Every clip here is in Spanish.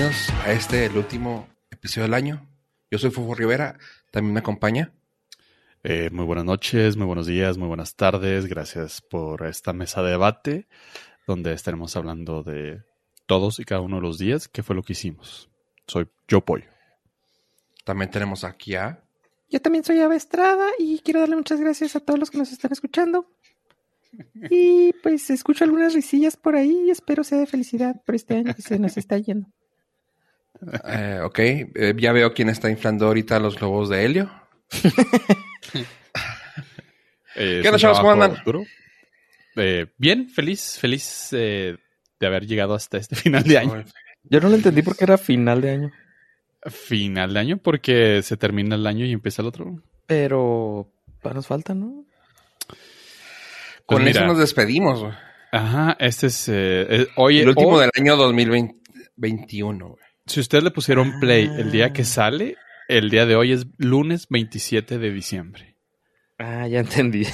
bienvenidos a este, el último episodio del año. Yo soy Fofo Rivera, también me acompaña. Eh, muy buenas noches, muy buenos días, muy buenas tardes. Gracias por esta mesa de debate donde estaremos hablando de todos y cada uno de los días, qué fue lo que hicimos. Soy Yo Pollo. También tenemos aquí a... Yo también soy Ava Estrada y quiero darle muchas gracias a todos los que nos están escuchando. Y pues escucho algunas risillas por ahí y espero sea de felicidad por este año que se nos está yendo. Eh, ok, eh, ya veo quién está inflando ahorita los globos de helio. Eh, ¿Qué onda, chavos? ¿Cómo andan? Eh, bien, feliz, feliz eh, de haber llegado hasta este final de año. Yo no lo entendí porque era final de año. Final de año porque se termina el año y empieza el otro. Pero pues, nos falta, ¿no? Con Pues eso nos despedimos, güey. Ajá, este es eh, eh, hoy El último hoy- del año 2021, güey. Si ustedes le pusieron play el día que Ah. sale, el día de hoy es lunes 27 de diciembre. Ah, ya entendí.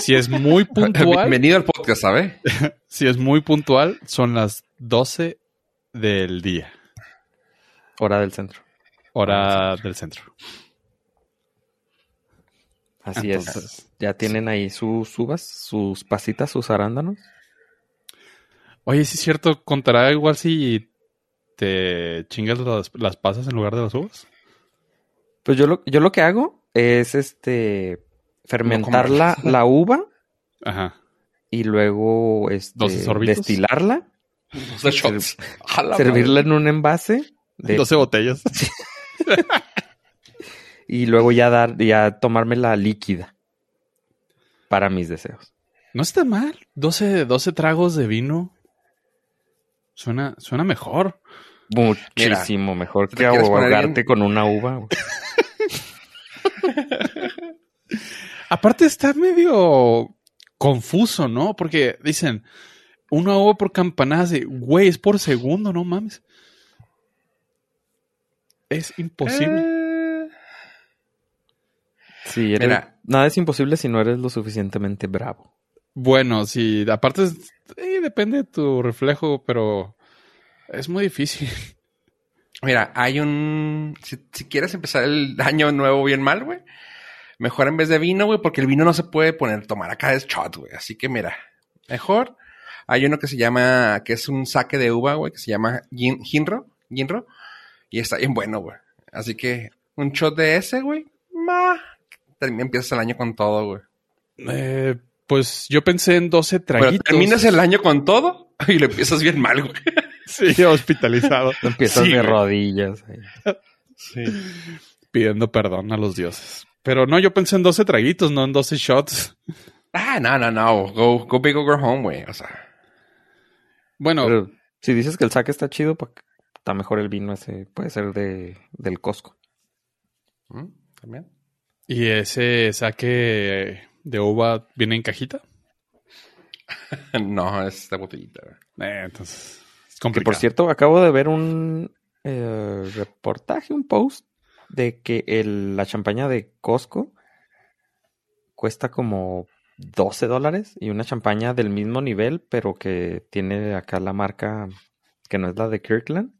Si es muy puntual, Bienvenido al podcast, ¿sabes? si es muy puntual, son las 12 del día, Hora del centro. hora del centro. Así Entonces, es. Ya tienen ahí sus uvas, sus pasitas, sus arándanos. Oye, sí es cierto, contará igual si te chingas las, las pasas en lugar de las uvas. Pues yo lo, yo lo que hago es este fermentar la, la uva Ajá. y luego este, destilarla, shots. La servirla madre. en un envase de- 12 botellas. y luego ya dar, ya tomármela líquida para mis deseos. No está mal. 12, 12 tragos de vino. Suena, suena mejor. Muchísimo mejor que ahogarte con una uva. Aparte está medio confuso, ¿no? Porque dicen, una uva por campanada, de, güey, es por segundo, no mames. Es imposible. Eh, Sí, eres- Mira. nada es imposible si no eres lo suficientemente bravo. Bueno, sí, aparte es- eh, depende de tu reflejo, pero es muy difícil. Mira, hay un... Si, si quieres empezar el año nuevo bien mal, güey, mejor en vez de vino, güey, porque el vino no se puede poner, tomar acá es shot, güey. Así que mira, mejor hay uno que se llama, que es un saque de uva, güey, que se llama gin, ginro, ginro, y está bien bueno, güey. Así que un shot de ese, güey, ma, termi- empiezas el año con todo, güey. Eh, pues yo pensé en 12 Pero traguitos. terminas el año con todo y lo empiezas bien mal, güey. Sí, hospitalizado. Empiezas Sí, de rodillas. Sí. pidiendo perdón a los dioses. Pero no, yo pensé en 12 traguitos, no en 12 shots. Ah, no, no, no. Go, go big or go home, güey. O sea, Bueno, Pero si dices que el saque está chido, pues está mejor el vino ese. Puede ser de, del Costco. ¿mm? también. ¿y ese saque de uva viene en cajita? No, es esta botellita, güey. Eh, entonces, Que por cierto, acabo de ver un eh, reportaje, un post, de que el- la champaña de Costco cuesta como 12 dólares y una champaña del mismo nivel, pero que tiene acá la marca que no es la de Kirkland,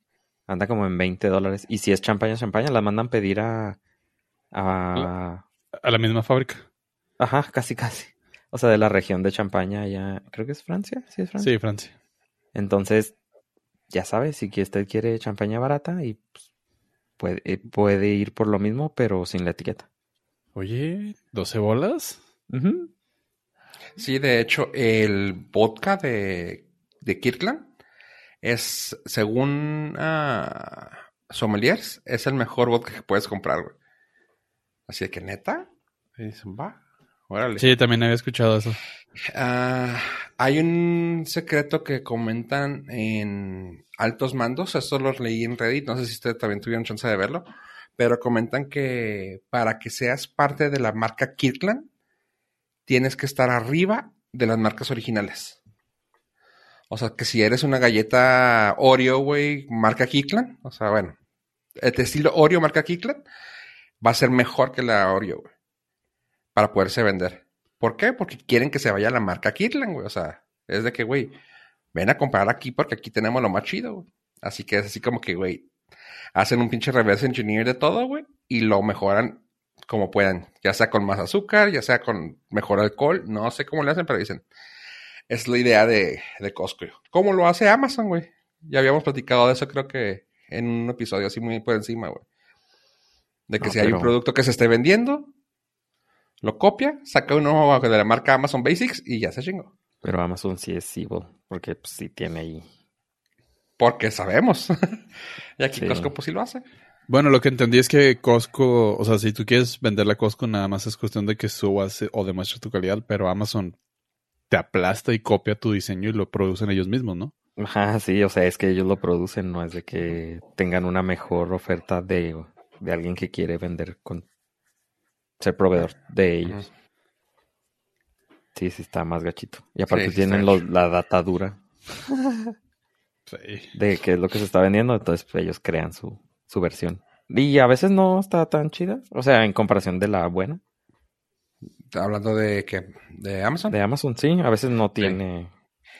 anda como en 20 dólares. Y si es champaña, champaña, la mandan pedir a... a A la misma fábrica. ajá, casi, casi. O sea, de la región de champaña, ya creo que es Francia, sí es Francia. Sí, Francia. Entonces, ya sabes, si que usted quiere champaña barata y pues, puede, eh, puede ir por lo mismo, pero sin la etiqueta. Oye, ¿12 bolas? Sí, de hecho, el vodka de, de Kirkland es, según ah, sommeliers, es el mejor vodka que puedes comprar, güey. Así de que neta, y dicen, va, órale. Sí, también había escuchado eso. Ah, hay un secreto que comentan en altos mandos, eso lo leí en Reddit, no sé si ustedes también tuvieron chance de verlo, pero comentan que para que seas parte de la marca Kirkland, tienes que estar arriba de las marcas originales. O sea, que si eres una galleta Oreo, güey, marca Kirkland, o sea, bueno, el estilo Oreo marca Kirkland va a ser mejor que la Oreo, güey, para poderse vender. ¿Por qué? Porque quieren que se vaya la marca Kirkland, güey. O sea, es de que, güey, ven a comprar aquí porque aquí tenemos lo más chido, güey. Así que es así como que, güey, hacen un pinche reverse engineer de todo, güey, y lo mejoran como puedan, ya sea con más azúcar, ya sea con mejor alcohol, no sé cómo le hacen, pero dicen, es la idea de, de Costco. ¿Cómo lo hace Amazon, güey? Ya habíamos platicado de eso, creo que en un episodio así muy por encima, güey. De que No, si hay un producto que se esté vendiendo, lo copia, saca uno de la marca Amazon Basics y ya se chingó. Pero Amazon sí es evil, porque pues, sí tiene ahí. Porque sabemos. y aquí Sí. Costco pues sí lo hace. Bueno, lo que entendí es que Costco, o sea, si tú quieres venderle a Costco, nada más es cuestión de que subas eh, o demuestres tu calidad, pero Amazon te aplasta y copia tu diseño y lo producen ellos mismos, ¿no? Ajá, sí, o sea, es que ellos lo producen, no es de que tengan una mejor oferta de, de alguien que quiere vender con ser proveedor de ellos. Sí, sí está más gachito. Y aparte Sí, sí tienen los- la data dura Sí. de qué es lo que se está vendiendo, entonces pues, ellos crean su, su versión. Y a veces no está tan chida, o sea, en comparación de la buena Hablando de que de Amazon. de Amazon, sí, a veces no tiene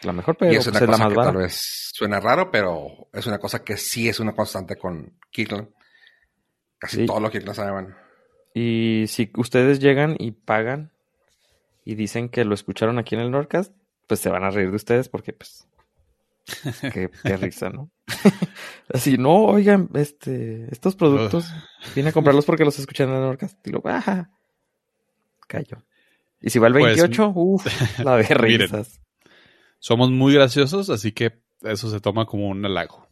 la mejor, pero y es pues, es la más que tal vez suena raro, pero es una cosa que sí es una constante con Kirkland. Casi todo lo que Kirkland saben. Y si ustedes llegan y pagan y dicen que lo escucharon aquí en el Nordcast, pues se van a reír de ustedes porque, pues, qué, qué risa, ¿no? Así, no, oigan, este, estos productos, vine a comprarlos porque los escuché en el Nordcast. Y luego, ajá, cayó. Y si va el Pues, 28, uff, la de miren. risas. Somos muy graciosos, así que eso se toma como un halago.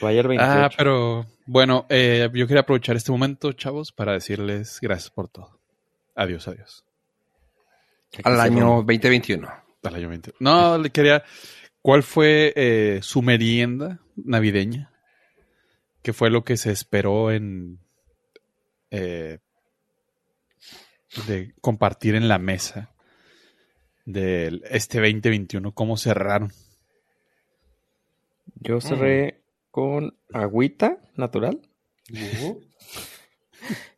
Vaya el 28. Ah, pero bueno, eh, yo quería aprovechar este momento, chavos, para decirles gracias por todo. Adiós, adiós. Al año rompe. 2021. Al año 20. No, le quería. ¿Cuál fue eh, su merienda navideña? ¿Qué fue lo que se esperó en. eh, de compartir en la mesa de este 2021? ¿Cómo cerraron? Yo cerré con agüita natural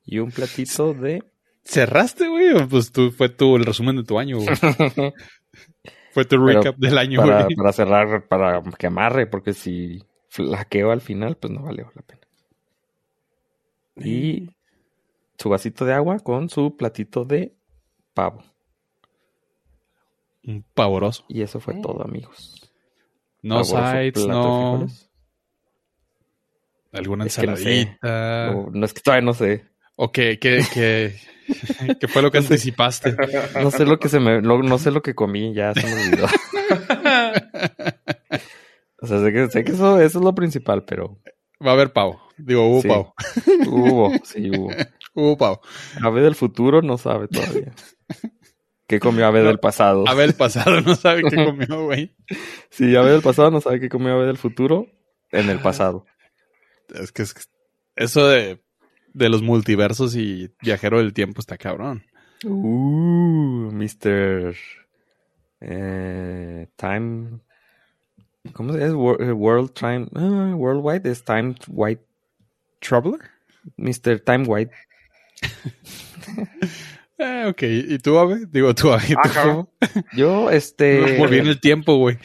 y un platito de ¿Cerraste, güey? ¿O Pues tú, fue tu, el resumen de tu año, güey. Fue tu Pero recap del año, para, güey. para cerrar, para que amarre, porque si flaqueo al final, pues no valió la pena. Y su vasito de agua con su platito de pavo. Un pavoroso. Y eso fue Mm. todo, amigos. No sides, no. Alguna Es que no sé. No, no es que todavía no sé. ¿O qué, qué, qué, qué fue lo que No anticipaste? No sé lo que se me, lo- no sé lo que comí, ya se me olvidó. o sea, sé que, sé que eso, eso es lo principal, pero Va a haber pavo. Digo, hubo Sí. pavo. hubo, sí hubo. Hubo pavo. Ave del futuro no sabe todavía. ¿Qué comió Ave del pasado? A ver, el pasado no sabe qué comió, güey. Sí, Ave del pasado no sabe qué comió Ave del futuro en el pasado. Es que es- eso de, de los multiversos y viajero del tiempo está cabrón. Uh, Mr. eh, time. ¿Cómo se llama? Eh, World Time. ah, worldwide es Time White. ¿Troubler? Mr. Time White. Eh, ok. ¿Y tú, Ave? Digo, tú, Ave. ¿tú Ah? Yo, este. Volví en el tiempo, güey.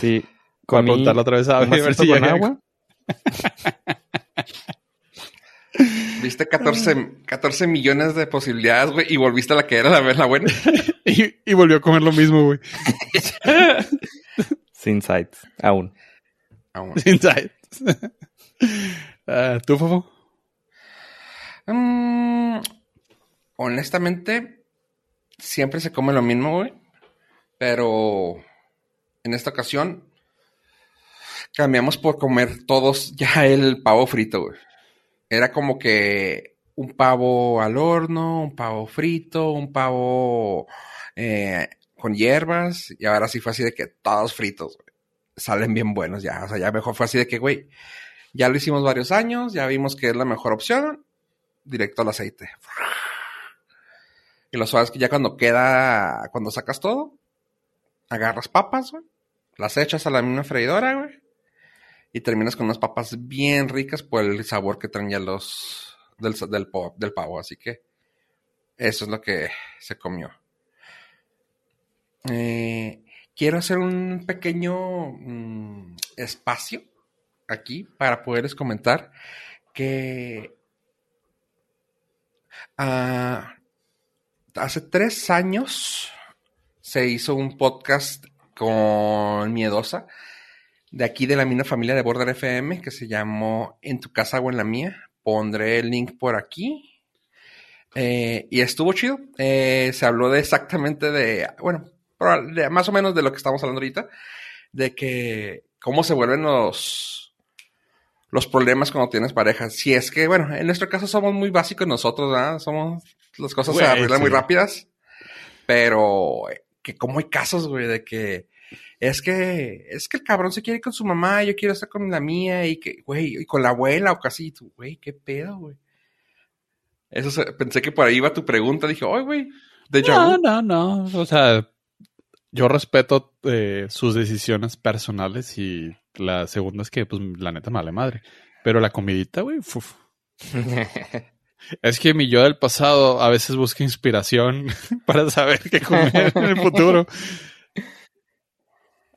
Sí. Para comí preguntarle otra vez a Ave, a ver si con llega. agua. Viste 14, 14 millones de posibilidades, güey, y volviste a la que era la, la buena. Y, y volvió a comer lo mismo, güey. Sin sights. Aún. Aún. Inside. Ah, ¿Tú, Fofo? Mm, honestamente, siempre se come lo mismo, güey. Pero en esta ocasión cambiamos por comer todos ya el pavo frito, güey. Era como que un pavo al horno, un pavo frito, un pavo eh, con hierbas. Y ahora sí fue así de que todos fritos. Salen bien buenos ya. O sea, ya mejor fue así de que, güey, ya lo hicimos varios años, ya vimos que es la mejor opción directo al aceite. Y lo sabes que ya cuando queda, cuando sacas todo, agarras papas, güey, las echas a la misma freidora, güey, y terminas con unas papas bien ricas por el sabor que traen ya los del, del, pavo. Así que eso es lo que se comió. Eh, quiero hacer un pequeño mm, espacio aquí para poderles comentar que ah, hace tres años se hizo un podcast con Miedosa de aquí de la misma familia de Border FM que se llamó En tu casa o en la mía. Pondré el link por aquí. Eh, y estuvo chido. Eh, se habló de exactamente de, bueno, más o menos de lo que estamos hablando ahorita, de que cómo se vuelven los, los problemas cuando tienes pareja. Si es que, bueno, en nuestro caso somos muy básicos nosotros, ¿verdad? Somos, las cosas se arreglan muy rápidas, pero que como hay casos, güey, de que es que, es que el cabrón se quiere ir con su mamá, yo quiero estar con la mía y que, güey, y con la abuela o casi, güey, qué pedo, güey. Eso pensé que por ahí iba tu pregunta, dije, ay, güey, de No, no, no, o sea, yo respeto eh, sus decisiones personales y la segunda es que, pues, la neta me vale madre. Pero la comidita, güey, es que mi yo del pasado a veces busca inspiración para saber qué comer en el futuro.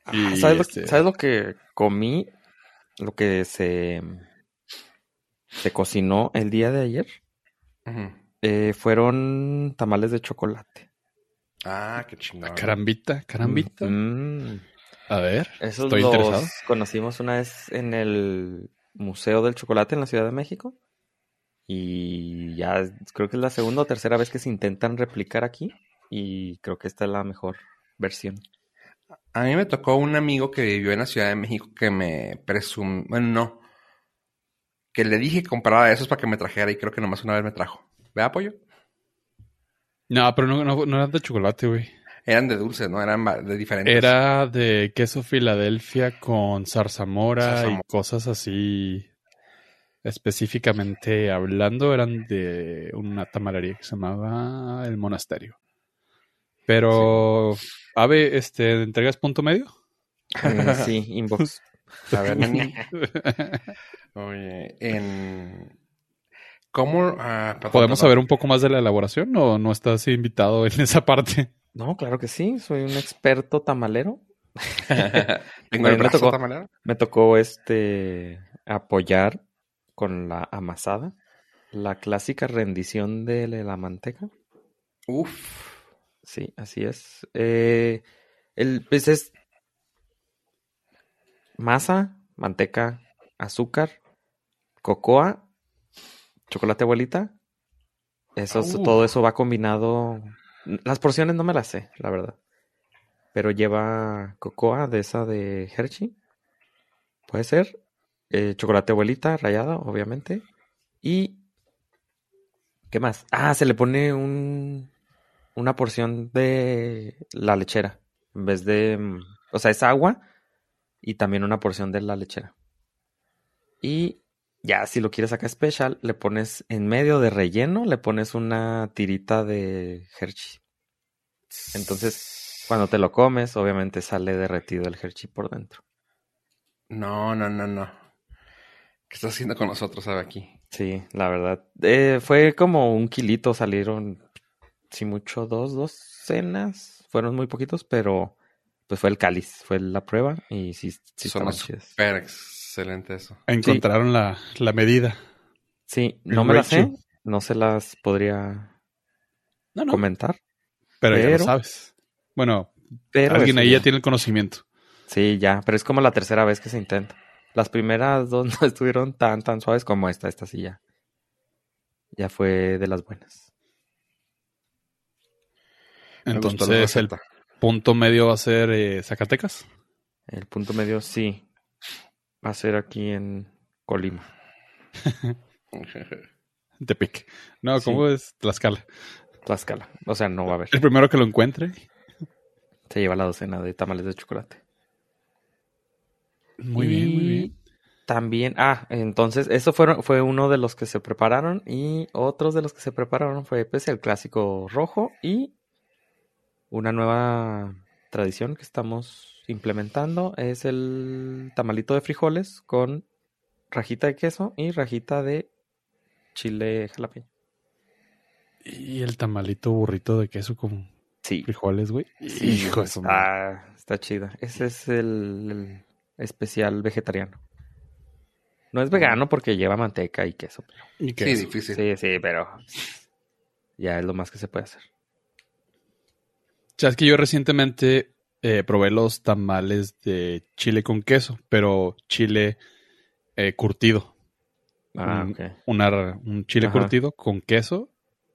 ¿Sabes, lo, este ¿Sabes, lo, que comí? Lo que se, se cocinó el día de ayer. Eh, fueron tamales de chocolate. Ah, qué chingón. Carambita, carambita. Mm. A ver, esos estoy los conocimos una vez en el Museo del Chocolate en la Ciudad de México. Y ya creo que es la segunda o tercera vez que se intentan replicar aquí. Y creo que esta es la mejor versión. A mí me tocó un amigo que vivió en la Ciudad de México que me presumió. Bueno, no. Que le dije que comprara esos para que me trajera y creo que nomás una vez me trajo. ¿Ve apoyo? No, pero no, no, eran de chocolate, güey. Eran de dulce, ¿no? Eran de diferentes. Era de queso Filadelfia con zarzamora y cosas así. Específicamente hablando, eran de una tamalería que se llamaba El Monasterio. Pero, Ave, este, ¿entregas punto medio? Eh, sí, inbox. A ver, Oye, en ¿Cómo? Ah, ¿Podemos saber un poco más de la elaboración o no estás invitado en esa parte? No, claro que sí. Soy un experto tamalero. me, tocó, tamalero? me tocó este apoyar con la amasada la clásica rendición de la manteca. Uf. Sí, así es. Eh, el pues es masa, manteca, azúcar, cocoa chocolate abuelita. Eso, uh. Todo eso va combinado. Las porciones no me las sé, la verdad. Pero lleva cocoa de esa de Hershey. Puede ser. Eh, chocolate abuelita rayado, obviamente. Y. ¿Qué más? Ah, se le pone un, una porción de la lechera. En vez de. Mm, o sea, es agua. Y también una porción de la lechera. Y ya, si lo quieres acá especial, le pones en medio de relleno, le pones una tirita de Hershey. Entonces, cuando te lo comes, obviamente sale derretido el Hershey por dentro. No, no, no, no. ¿Qué estás haciendo con nosotros, sabe aquí? Sí, la verdad. Eh, fue como un kilito, salieron, si mucho, dos, dos cenas. Fueron muy poquitos, pero pues fue el cáliz, fue la prueba y sí, sí Son Excelente eso. Encontraron la, medida. Sí, no me la sé, no se las podría comentar. Pero, ya lo sabes. Bueno, alguien ahí ya tiene el conocimiento. Sí, ya, pero es como la tercera vez que se intenta. Las primeras dos no estuvieron tan, tan suaves como esta, esta sí ya. Ya fue de las buenas. Entonces, ¿el punto medio va a ser eh, Zacatecas? El punto medio sí va a ser aquí en Colima. Tepic. No, ¿cómo es? Tlaxcala. Tlaxcala. O sea, no va a haber. El primero que lo encuentre. Se lleva la docena de tamales de chocolate. Muy bien, muy bien. También, ah, entonces, eso fue, fue uno de los que se prepararon y otros de los que se prepararon fue pues, el clásico rojo y una nueva tradición que estamos implementando es el tamalito de frijoles con rajita de queso y rajita de chile jalapeño. Y el tamalito burrito de queso con Sí. frijoles, güey. Sí, Hijo de su madre. está, está chida. Ese es el, el especial vegetariano. No es vegano porque lleva manteca y queso. pero- ¿Y qué Sí, difícil. Sí, sí, pero ya es lo más que se puede hacer. Sabes que yo recientemente eh, probé los tamales de chile con queso, pero chile eh, curtido. Ah, un, una- un chile Ajá. curtido con queso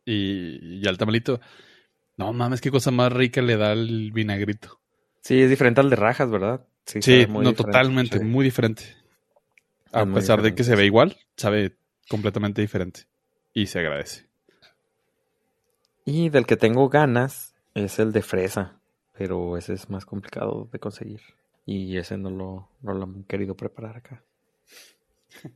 y, y al tamalito. No mames, qué cosa más rica le da el vinagrito. Sí, es diferente al de rajas, ¿verdad? Sí, sabe no, diferente. totalmente, sí. muy diferente. A muy pesar de que se ve sí. igual, sabe completamente diferente. Y se agradece. Y del que tengo ganas es el de fresa, pero ese es más complicado de conseguir. Y ese no lo, no lo han querido preparar acá.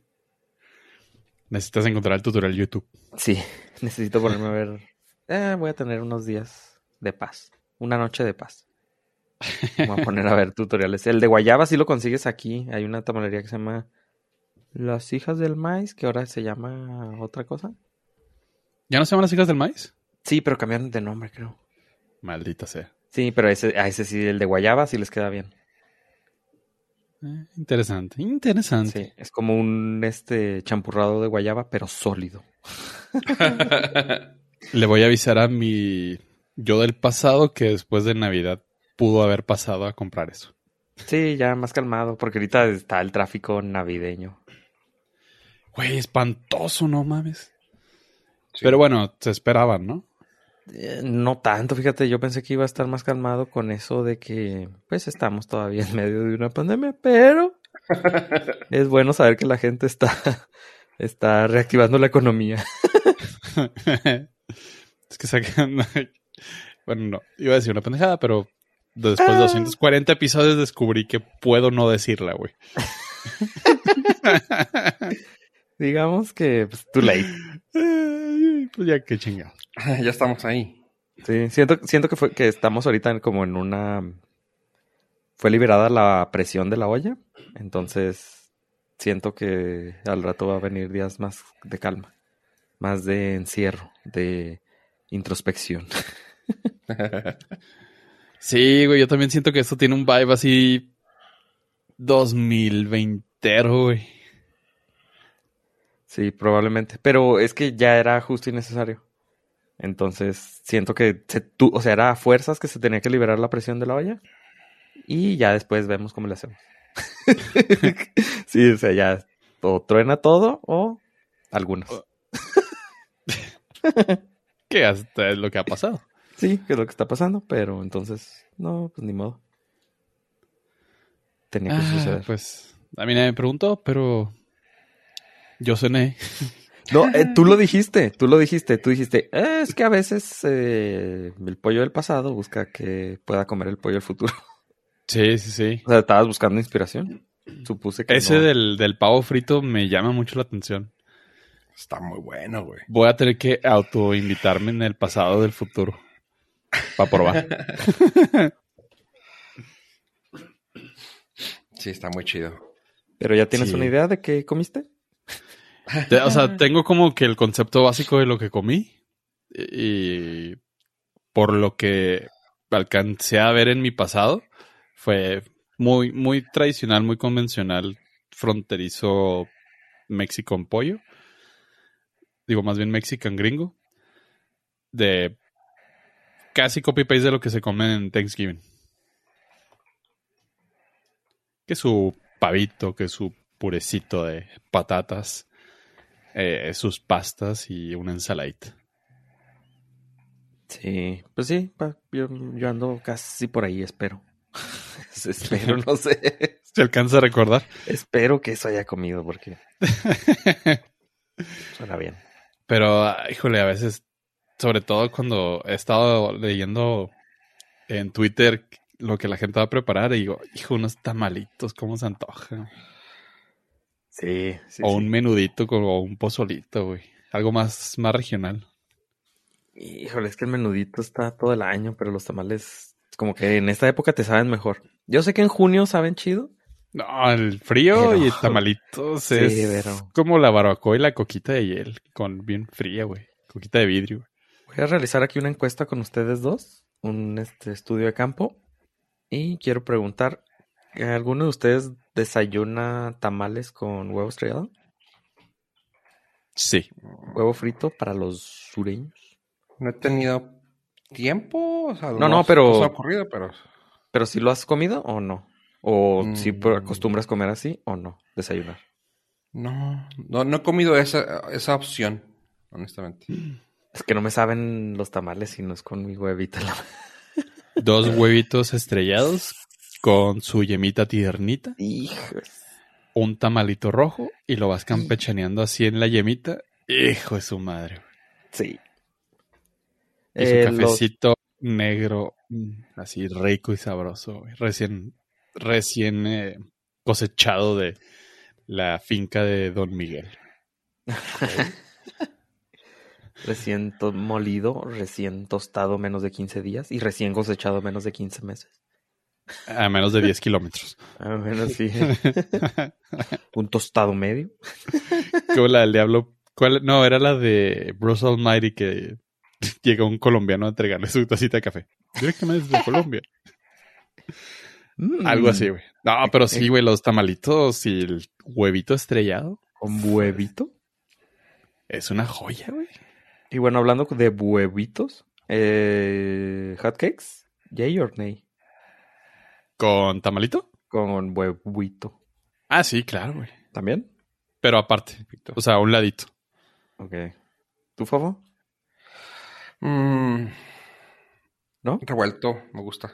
Necesitas encontrar el tutorial YouTube. Sí, necesito ponerme a ver. Eh, voy a tener unos días de paz. Una noche de paz. Voy a poner a ver tutoriales. El de guayaba sí lo consigues aquí. Hay una tamalería que se llama Las Hijas del Maíz, que ahora se llama otra cosa. ¿Ya no se llaman las hijas del maíz? Sí, pero cambiaron de nombre, creo. Maldita sea. Sí, pero ese, a ese sí, el de guayaba sí les queda bien. Eh, interesante, interesante. Sí, es como un este champurrado de guayaba, pero sólido. Le voy a avisar a mi yo del pasado que después de Navidad pudo haber pasado a comprar eso. Sí, ya más calmado, porque ahorita está el tráfico navideño. Güey, espantoso, no mames. Sí. Pero bueno, se esperaban, ¿no? Eh, No tanto, fíjate, yo pensé que iba a estar más calmado con eso de que, pues estamos todavía en medio de una pandemia, pero es bueno saber que la gente está, está reactivando la economía. es que sacan. bueno, no, iba a decir una pendejada, pero después de 240 episodios descubrí que puedo no decirla, güey. Digamos que, pues, too late. Pues ya qué chingado. ya estamos ahí. Sí, siento, siento que fue que estamos ahorita en- como en una fue liberada la presión de la olla, entonces siento que al rato va a venir días más de calma, más de encierro, de introspección. Sí, güey, yo también siento que esto tiene un vibe así 2020, güey. Sí, probablemente, pero es que ya era justo y necesario. Entonces, siento que se tu- o sea, era a fuerzas que se tenía que liberar la presión de la olla y ya después vemos cómo le hacemos. sí, o sea, ya o truena todo o algunos. Que hasta es lo que ha pasado. Sí, que es lo que está pasando, pero entonces, no, pues ni modo. Tenía que Ah, suceder. pues a mí nadie me preguntó, pero yo cené. No, eh, tú lo dijiste, tú lo dijiste, tú dijiste, "Eh, es que a veces eh, el pollo del pasado busca que pueda comer el pollo del futuro. Sí, sí, sí. O sea, estabas buscando inspiración. Supuse que Ese no. del, del pavo frito me llama mucho la atención. Está muy bueno, güey. Voy a tener que autoinvitarme en el pasado del futuro. Para probar. Sí, está muy chido. Pero ya tienes Sí. una idea de qué comiste. O sea, tengo como que el concepto básico de lo que comí. Y por lo que alcancé a ver en mi pasado, fue muy, muy tradicional, muy convencional, fronterizo Mexican pollo. Digo, más bien Mexican gringo. De casi copy-paste de lo que se come en Thanksgiving. Que su pavito, que su purecito de patatas, eh, sus pastas y una ensaladita. Sí, pues sí, yo, yo ando casi por ahí, espero. espero, no sé. ¿Se alcanza a recordar? espero que eso haya comido porque suena bien. Pero, híjole, a veces, sobre todo cuando he estado leyendo en Twitter lo que la gente va a preparar y digo, hijo, unos tamalitos, ¿cómo se antoja? Sí, sí. o sí. un menudito o un pozolito, güey. Algo más, más regional. Híjole, es que el menudito está todo el año, pero los tamales, como que en esta época te saben mejor. Yo sé que en junio saben chido. No, el frío Pero- y el tamalitos Sí, es pero- como la barbacoa y la coquita de hiel, con bien fría, güey. Coquita de vidrio. Voy a realizar aquí una encuesta con ustedes dos. un este, estudio de campo y quiero preguntar, ¿alguno de ustedes desayuna tamales con huevo estrellado? Sí. ¿Huevo frito para los sureños? No he tenido tiempo. O sea, No, no, pero- se ha ocurrido, pero. ¿Pero si lo has comido o no? ¿O si Mm. acostumbras comer así o no? Desayunar. No, no, no he comido esa, esa opción, honestamente. Es que no me saben los tamales si no es con mi la- Dos huevitos estrellados con su yemita tiernita, Hijos. un tamalito rojo y lo vas campechaneando así en la yemita. Hijo de su madre. güey. Sí. Y su Eh, cafecito negro, mm, así rico y sabroso. Recién, recién eh, cosechado de la finca de Don Miguel. Recién molido, recién tostado menos de 15 días y recién cosechado menos de 15 meses. A menos de 10 kilómetros. Ah, bueno, sí. Un tostado medio. Como la del diablo. ¿Cuál? No, era la de Bruce Almighty que llega un colombiano a entregarle su tacita de café. Directamente desde Colombia. Mm, Algo así, güey. No, pero sí, güey, los tamalitos y el huevito estrellado Con huevito. es una joya, güey. Y bueno, hablando de huevitos, eh, hotcakes, yay or nay, ¿Con tamalito? con huevito. Ah, sí, claro, güey. ¿También? Pero aparte. O sea, a un ladito. Ok. ¿Tú, Fofo? Mm, ¿No? revuelto, me gusta.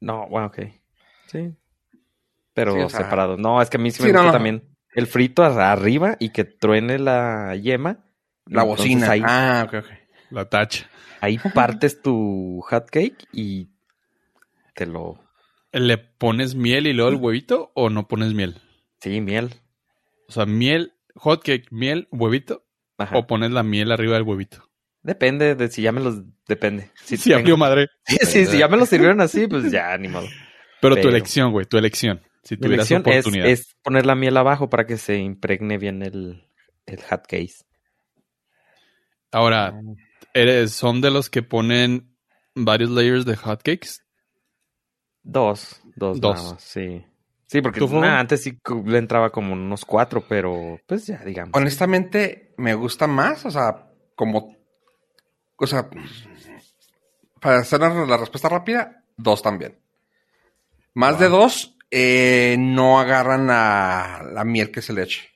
No, bueno, ok. Sí. Pero Sí, o sea- separado. No, es que a mí sí me Sí, gusta no. también el frito arriba y que truene la yema. La bocina. Ahí, Ah, ok, ok. La tacha. ahí partes tu hot cake y te lo... ¿Le pones miel y luego el huevito o no pones miel? Sí, miel. O sea, miel, hotcake, miel, huevito Ajá. o pones la miel arriba del huevito. Depende de si ya me los... Depende. Si Sí, tengo- abrió madre. Sí, sí, si ya me los sirvieron así, pues ya, ni modo. Pero, tu elección, güey, tu elección. Si Mi tuvieras elección oportunidad. es poner la miel abajo para que se impregne bien el, el hot case. Ahora, eres, ¿son de los que ponen varios layers de hotcakes? Dos, dos, Dos. nada más, sí. Sí, porque antes sí le entraba como unos cuatro, pero pues ya, digamos. Honestamente, me gusta más, o sea, como. O sea, para hacer la, respuesta rápida, dos también. Más de dos, eh, no agarran la, la miel que se le eche.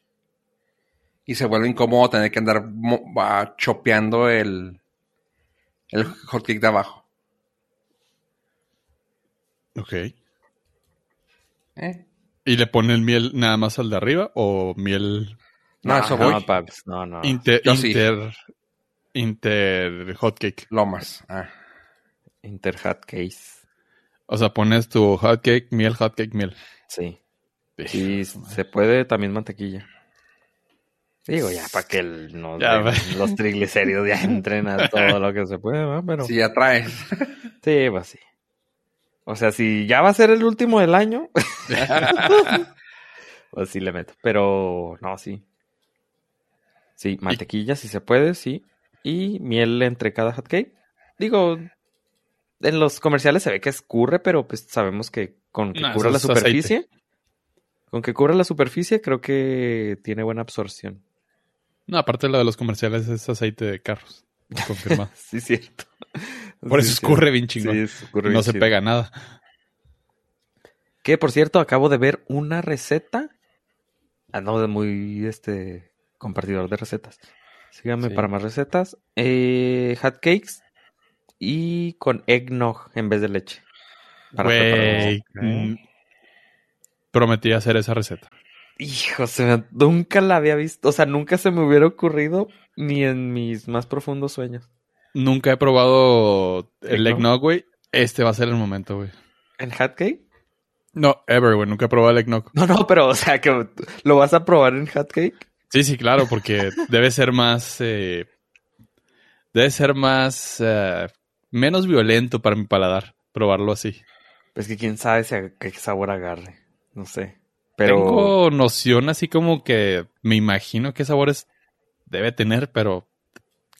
Y se vuelve incómodo tener que andar mo- va, chopeando el, el hotcake de abajo. Ok. ¿eh? ¿Y le ponen miel nada más al de arriba o miel No, eso no, voy. paps, no, no. inter, yo sí. inter, inter hotcake? Lomas. Ah. Inter hot case. O sea, pones tu hotcake, miel, hotcake, miel. Sí. Sí, se puede también mantequilla. Digo, ya, para que el- no Ya, den- ve. los triglicéridos ya entren a todo lo que se puede, ¿va? Pero Si ya traes. sí, pues sí. O sea, si ya va a ser el último del año, pues sí le meto. Pero no, sí. Sí, mantequilla si se puede, sí. Y miel entre cada hot cake. Digo, en los comerciales se ve que escurre, pero pues sabemos que con que No, cubra la aceite. superficie. Con que cubra la superficie, creo que tiene buena absorción. No, aparte lo de los comerciales es aceite de carros. Confirmado. Sí, cierto. Por eso escurre bien chingón. Sí, escurre no se pega nada. Que por cierto, acabo de ver una receta. Ando de muy este compartidor de recetas. Síganme Sí. para más recetas. Eh, hot cakes y con eggnog en vez de leche. Para prepararlos. mm, Prometí hacer esa receta. Hijo, o sea, nunca la había visto. O sea, nunca se me hubiera ocurrido ni en mis más profundos sueños. Nunca he probado el Eggnog. güey. Este va a ser el momento, güey. ¿En hot cake? No, ever, güey. Nunca he probado el eggnog. No, no, pero o sea, que lo vas a probar en hot cake. Sí, sí, claro, porque debe ser más. eh, debe ser más. eh, menos violento para mi paladar probarlo así. Pues que quién sabe si a- qué sabor agarre. No sé. Pero. Tengo noción así como que me imagino qué sabores debe tener, pero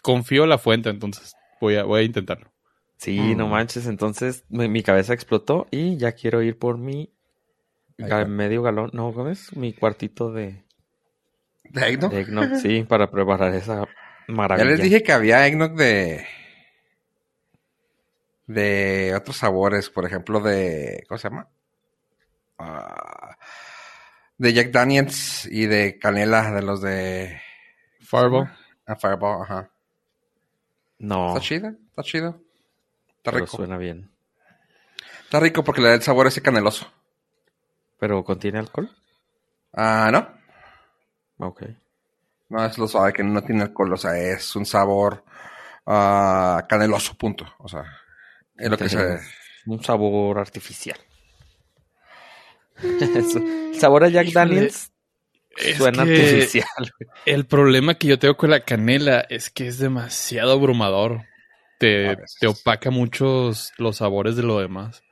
confío en la fuente, entonces voy a, voy a intentarlo. Sí, no Mm. manches. Entonces mi, mi cabeza explotó y ya quiero ir por mi medio galón. No, ¿cómo es? Mi cuartito de, ¿De eggnog? de eggnog, Sí, para preparar esa Ya maravilla. les dije que había eggnog de... De otros sabores, por ejemplo, de... ¿Cómo se llama? Ah, de Jack Daniels y de canela, de los de... Fireball. Ah, Fireball, ajá. No, Está chido, está chido. Está pero rico. suena bien. Está rico porque le da el sabor ese caneloso. ¿Pero contiene alcohol? Ah, ¿no? Ok. No es lo suave que no tiene alcohol, o sea, es un sabor ah, caneloso, punto. O sea, es lo que se... Un sabor artificial. Eso. El sabor a Jack Daniels Es suena que artificial. El problema que yo tengo con la canela es que es demasiado abrumador. Te, te opaca muchos los sabores de lo demás.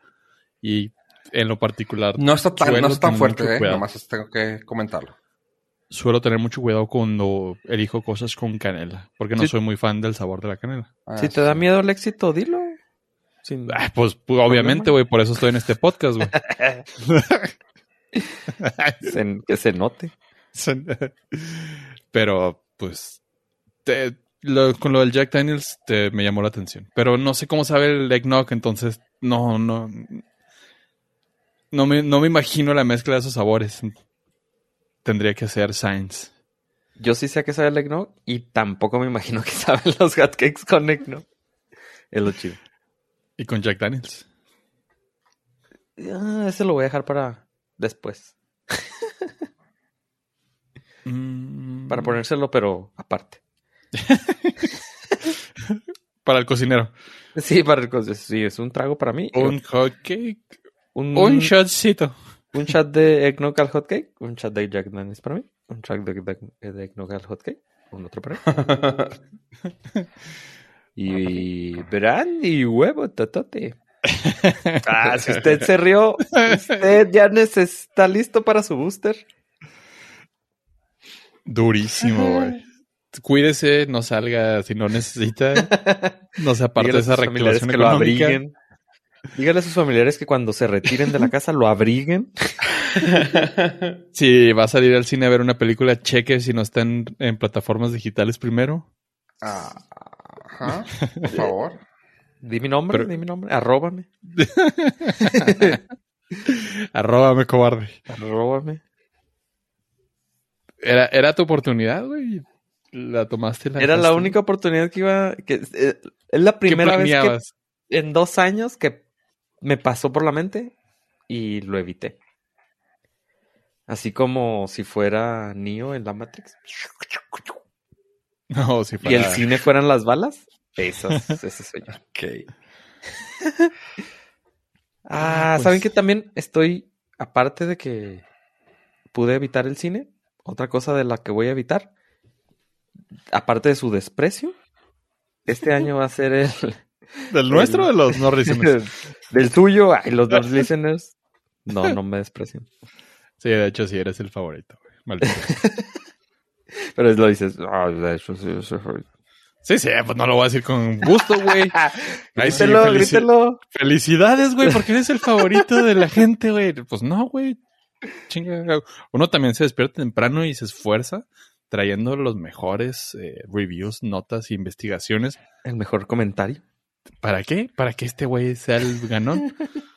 Y en lo particular, No está tan, no está tan fuerte, eh. Nomás tengo que comentarlo. suelo tener mucho cuidado cuando elijo cosas con canela. Porque no Sí. soy muy fan del sabor de la canela. Ah, Si te da miedo el éxito, dilo. Sin- Ah, pues, pues, obviamente, güey, por eso estoy en este podcast, güey. que se note. Pero, pues, te- lo- con lo del Jack Daniels te, me llamó la atención. Pero no sé cómo sabe el eggnog, entonces no, no. No me, no me imagino la mezcla de esos sabores. Tendría que ser Science. Yo sí sé a qué sabe el eggnog y tampoco me imagino que saben los hotcakes con eggnog. Es lo chido. Y con Jack Daniels. Ah, ese lo voy a dejar para después. Mm, Para ponérselo, pero aparte. Para el cocinero. Sí, para el cos- sí, es un trago para mí. Un hot cake. un, Un shotcito. un shot de eggnog al hot cake. Un shot de Jack Daniels para mí. Un shot de, de, de eggnog al hot cake. Un otro para mí. Y brandy y huevo totote. Ah, si usted se rió, usted ya está listo para su booster. Durísimo, güey. Cuídese, no salga si no necesita. No se aparte de esa reactivación que lo abriguen. Dígale a sus familiares que cuando se retiren de la casa lo abriguen. Si va a salir al cine a ver una película, cheque si no está en, en plataformas digitales primero. Ah, Ajá, por favor. Di mi nombre, Pero- di mi nombre. Arróbame. Arróbame, cobarde. Arróbame. Era, era tu oportunidad, güey. La tomaste. La Era la única oportunidad que iba. Que, eh, es la ¿Qué primera vez que en dos años que me pasó por la mente y lo evité. Así como si fuera Neo en la Matrix. No, si Y el cine fueran las balas. Esas, ese soy yo. Ok. Ah, Pues- ¿saben que también estoy, aparte de que pude evitar el cine, otra cosa de la que voy a evitar, aparte de su desprecio, este año va a ser el ¿Del nuestro o de los no listeners? del tuyo, ay, los dos listeners. No, no me desprecian. Sí, de hecho, sí, eres el favorito, güey. Maldito. Pero lo dices, ah, de hecho, sí, sí, sí. Sí, sí, pues no lo voy a decir con gusto, güey. Sí, Grítelo, felici- grítelo. Felicidades, güey, porque eres el favorito de la gente, güey. Pues no, güey. Chinga. Uno también se despierta temprano y se esfuerza trayendo los mejores eh, reviews, notas e investigaciones. El mejor comentario. ¿Para qué? Para que este güey sea el ganón.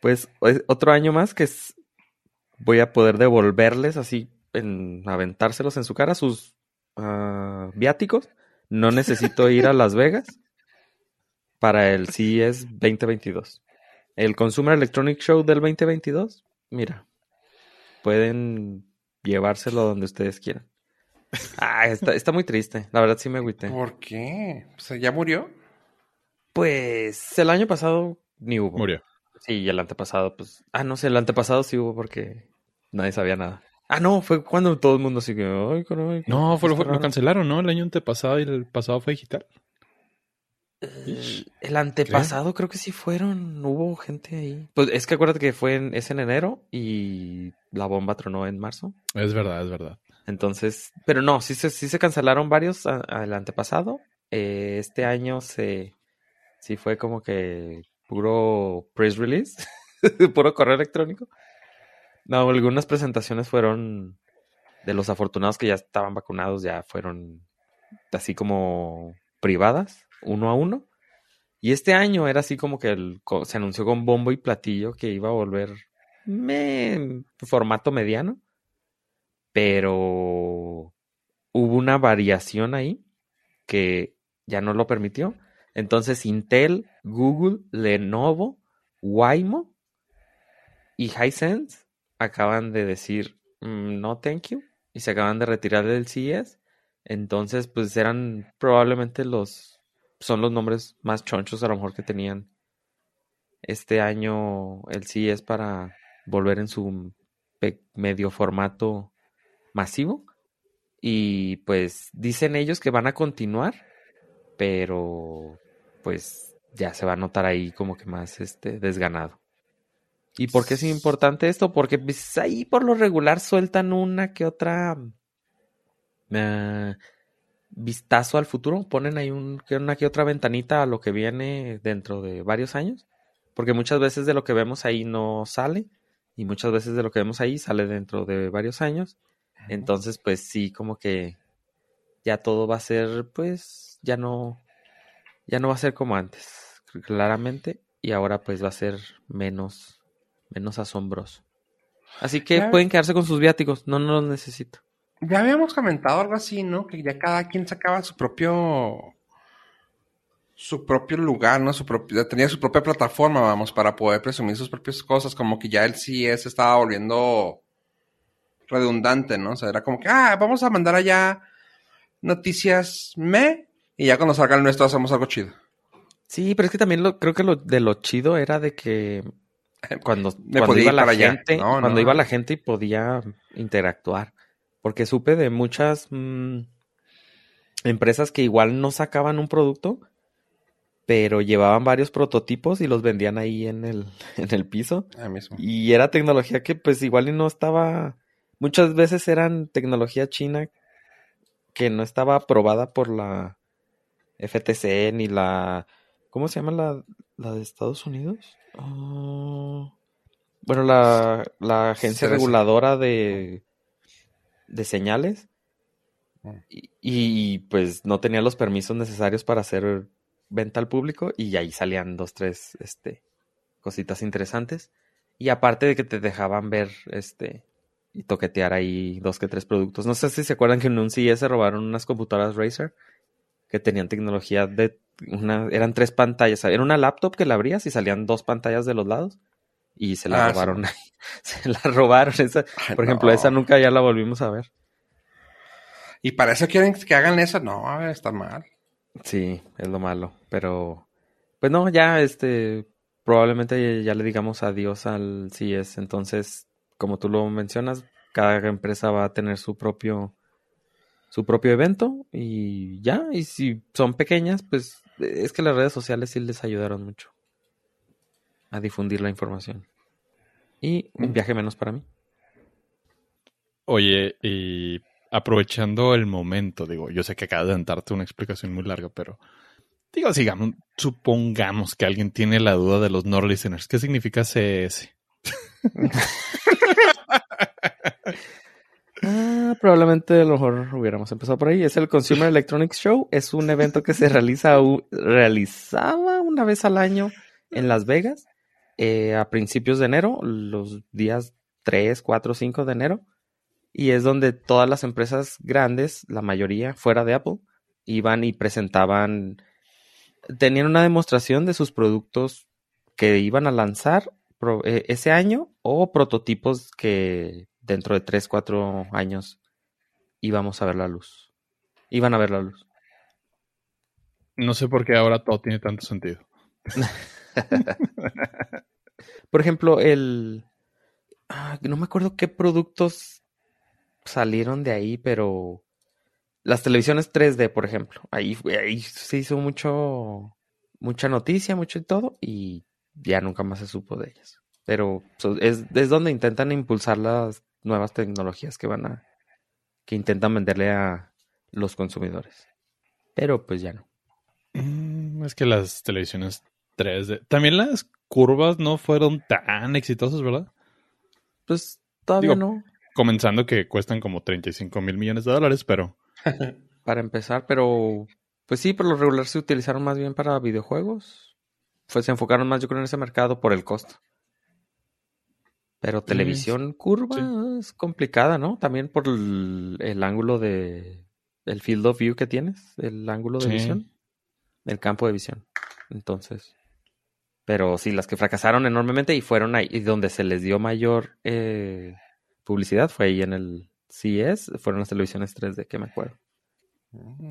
Pues es otro año más que voy a poder devolverles así, en aventárselos en su cara sus ah, viáticos. No necesito ir a Las Vegas para el CES 2022. El Consumer Electronic Show del 2022, mira, pueden llevárselo donde ustedes quieran. Ah, está, está muy triste. La verdad sí me agüité. ¿Por qué? O sea, ¿ya murió? Pues el año pasado ni hubo. Murió. Sí, y el antepasado, pues. Ah, no sé, el antepasado sí hubo porque nadie sabía nada. Ah, no, fue cuando todo el mundo que. Ay, caray, ¿qué- No, fue, lo, lo raro". cancelaron, ¿no? El año antepasado y el pasado fue digital. El, antepasado creo que sí fueron. Hubo gente ahí. Pues es que acuérdate que fue en, es en enero y la bomba tronó en marzo. Es verdad, es verdad. Entonces, pero no, sí se, sí se cancelaron varios al antepasado. Eh, este año se, sí fue como que puro press release, puro correo electrónico. No, algunas presentaciones fueron de los afortunados que ya estaban vacunados, ya fueron así como privadas, uno a uno. Y este año era así como que se anunció con bombo y platillo que iba a volver me, formato mediano. Pero hubo una variación ahí que ya no lo permitió. Entonces Intel, Google, Lenovo, Waymo y Hisense acaban de decir mm, no thank you y se acaban de retirar del CES. Entonces, pues eran probablemente los son los nombres más chonchos a lo mejor que tenían este año el CES para volver en su medio formato masivo. Y pues dicen ellos que van a continuar, pero pues ya se va a notar ahí como que más este desganado. ¿Y por qué es importante esto? Porque pues, ahí por lo regular sueltan una que otra uh, vistazo al futuro, ponen ahí un, una que otra ventanita a lo que viene dentro de varios años, porque muchas veces de lo que vemos ahí no sale y muchas veces de lo que vemos ahí sale dentro de varios años. Entonces, pues sí, como que ya todo va a ser, pues ya no, ya no va a ser como antes, claramente, y ahora pues va a ser menos, menos asombroso. Así que pueden quedarse con sus viáticos, no, no los necesito. Ya habíamos comentado algo así, ¿no? Que ya cada quien sacaba su propio su propio lugar, ¿no? Su propio, tenía su propia plataforma, vamos, para poder presumir sus propias cosas, como que ya el CES estaba volviendo redundante, ¿no? O sea, era como que, ah, vamos a mandar allá noticias me y ya cuando salga el nuestro hacemos algo chido. Sí, pero es que también lo, creo que lo de lo chido era de que cuando, cuando iba la gente, cuando iba la gente y podía interactuar. Porque supe de muchas mm, empresas que igual no sacaban un producto, pero llevaban varios prototipos y los vendían ahí en el, en el piso. Ah, mismo. Y era tecnología que pues igual no estaba, muchas veces eran tecnología china que no estaba aprobada por la FTC ni la, ¿cómo se llama la, la de Estados Unidos? Ah, bueno, la, la agencia reguladora de de señales mm. y, pues no tenía los permisos necesarios para hacer venta al público y ahí salían dos, tres este, cositas interesantes. Y aparte de que te dejaban ver este y toquetear ahí dos que tres productos. No sé si se acuerdan que en un CES se robaron unas computadoras Razer que tenían tecnología de una, eran tres pantallas. Era una laptop que la abrías y salían dos pantallas de los lados y se la ah, robaron. se la robaron. Esa, por ejemplo, esa nunca ya la volvimos a ver. ¿Y para eso quieren que hagan eso? No, está mal. Sí, es lo malo. Pero, pues no, ya este, probablemente ya le digamos adiós al CES. Entonces, como tú lo mencionas, cada empresa va a tener su propio su propio evento y ya, y si son pequeñas, pues es que las redes sociales sí les ayudaron mucho a difundir la información. Y un viaje menos para mí. Oye, y aprovechando el momento, digo, yo sé que acabas de darte una explicación muy larga, pero digo, sigamos, supongamos que alguien tiene la duda de los no listeners. ¿Qué significa CS? ah, probablemente a lo mejor hubiéramos empezado por ahí. Es el Consumer Electronics Show. Es un evento que se realiza realizaba una vez al año en Las Vegas eh, a principios de enero, los días 3, 4, 5 de enero. Y es donde todas las empresas grandes, la mayoría fuera de Apple, iban y presentaban, tenían una demostración de sus productos que iban a lanzar eh, ese año o prototipos que dentro de 3, 4 años íbamos a ver la luz. Iban a ver la luz. No sé por qué ahora todo tiene tanto sentido. Por ejemplo, el... Ah, no me acuerdo qué productos salieron de ahí, pero las televisiones 3D, por ejemplo, ahí, ahí se hizo mucho, mucha noticia, mucho y todo, y ya nunca más se supo de ellas. Pero es, es donde intentan impulsar las nuevas tecnologías que van a, que intentan venderle a los consumidores. Pero pues ya no. Mm, es que las televisiones 3D. También las curvas no fueron tan exitosas, ¿verdad? Pues todavía Digo, no. Comenzando que cuestan como 35 mil millones de dólares, pero Para empezar, pero pues sí, por lo regular se utilizaron más bien para videojuegos. Pues se enfocaron más, yo creo, en ese mercado por el costo. Pero televisión curva es complicada, ¿no? También por el, el ángulo de el field of view que tienes, el ángulo de Sí. visión, el campo de visión. Entonces, pero sí, las que fracasaron enormemente y fueron ahí y donde se les dio mayor eh, publicidad fue ahí en el CES, fueron las televisiones 3D que me acuerdo.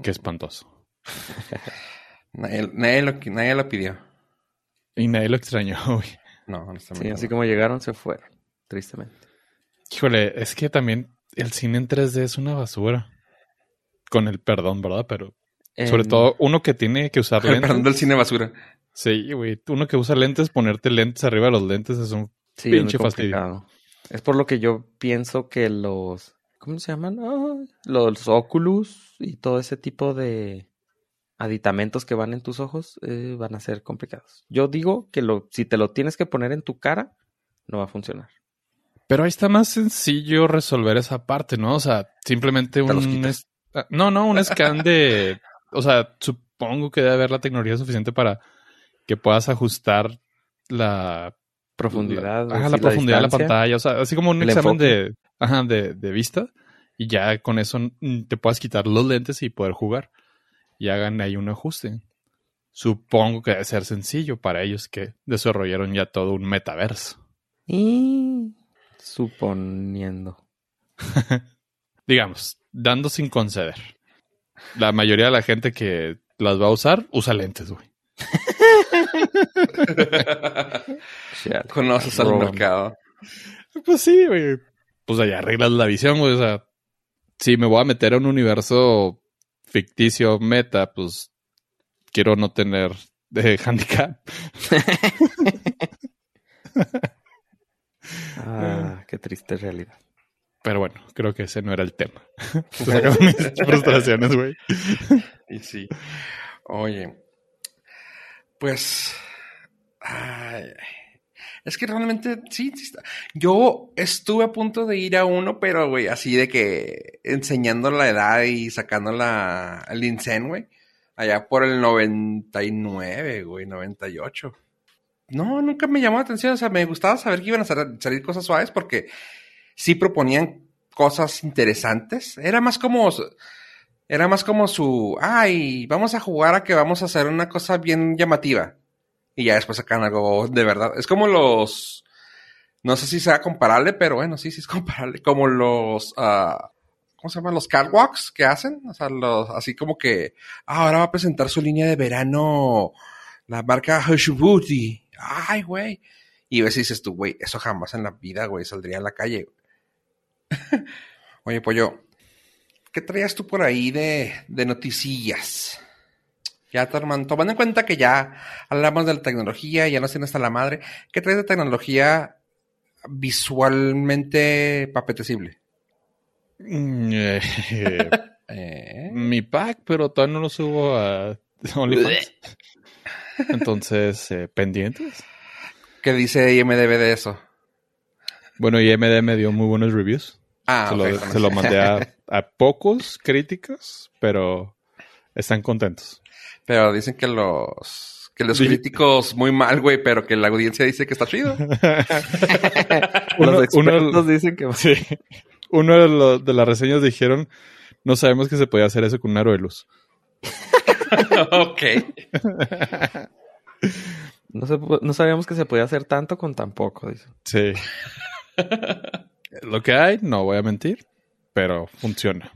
qué espantoso. Nadie, nadie lo, nadie lo pidió. Y nadie lo extrañó, güey. No, Sí, honestamente. así no. como llegaron, se fueron, tristemente. Híjole, es que también el cine en 3D es una basura. Con el perdón, ¿verdad? Pero sobre En- todo uno que tiene que usar Perdón del lentes. cine basura. Sí, güey. Uno que usa lentes, ponerte lentes arriba de los lentes es un Sí, es pinche fastidio. Es por lo que yo pienso que los. ¿Cómo se llaman? Ay, los Oculus y todo ese tipo de aditamentos que van en tus ojos eh, van a ser complicados. Yo digo que lo, si te lo tienes que poner en tu cara, no va a funcionar. Pero ahí está más sencillo resolver esa parte, ¿no? O sea, simplemente un... ah, No, no, un scan de... O sea, supongo que debe haber la tecnología suficiente para que puedas ajustar la... Profundidad. la, ajá, sí, la profundidad de la pantalla. O sea, así como un el examen de, ajá, de, de vista. Y ya con eso te puedas quitar los lentes y poder jugar. Y hagan ahí un ajuste. Supongo que debe ser sencillo para ellos que desarrollaron ya todo un metaverso. Y suponiendo. digamos, dando sin conceder. La mayoría de la gente que las va a usar usa lentes, güey. Conoces al mercado. Pues sí, güey. Pues allá arreglas la visión, güey. O sea, si me voy a meter a un universo ficticio meta, pues quiero no tener de handicap. Ah, qué triste realidad. Pero bueno, creo que ese no era el tema. Mis frustraciones, güey. Y sí. Oye, pues. ay, es que realmente sí. Yo estuve a punto de ir a uno, pero güey, así de que enseñando la edad y sacando la, el INSEN, güey. Allá por el 99, güey, 98. No, nunca me llamó la atención. O sea, me gustaba saber que iban a sal- salir cosas suaves porque sí proponían cosas interesantes. Era más como. Era más como su, ay, vamos a jugar a que vamos a hacer una cosa bien llamativa. Y ya después sacan algo de verdad. Es como los, no sé si sea comparable, pero bueno, sí, sí es comparable. Como los, ah, ¿cómo se llaman? Los catwalks que hacen. O sea, los, así como que, ah, ahora va a presentar su línea de verano, la marca Hush Booty. Ay, güey. Y ves y dices tú, güey, eso jamás en la vida, güey, saldría a la calle. Oye, pollo, ¿qué traías tú por ahí de, de noticillas? Ya, Torman, tomando en cuenta que ya hablamos de la tecnología, ya nos tiene hasta la madre, ¿qué traes de tecnología visualmente apetecible? Mm, eh, Eh, mi pack, pero todavía no lo subo a OnlyFans. Entonces, eh, pendientes. ¿Qué dice IMDB de eso? Bueno, IMD me dio muy buenos reviews. Ah, se, lo, se lo mandé a, a pocos críticos, pero están contentos. Pero dicen que los, que los críticos muy mal, güey, pero que la audiencia dice que está chido. Uno- Los expertos uno- dicen que Sí. Uno de, los- de las reseñas dijeron, no sabemos que se podía hacer eso con un aro de luz. ok. no, se pu- no sabíamos que se podía hacer tanto con tan poco, dice. Sí. Lo que hay, no voy a mentir, pero funciona.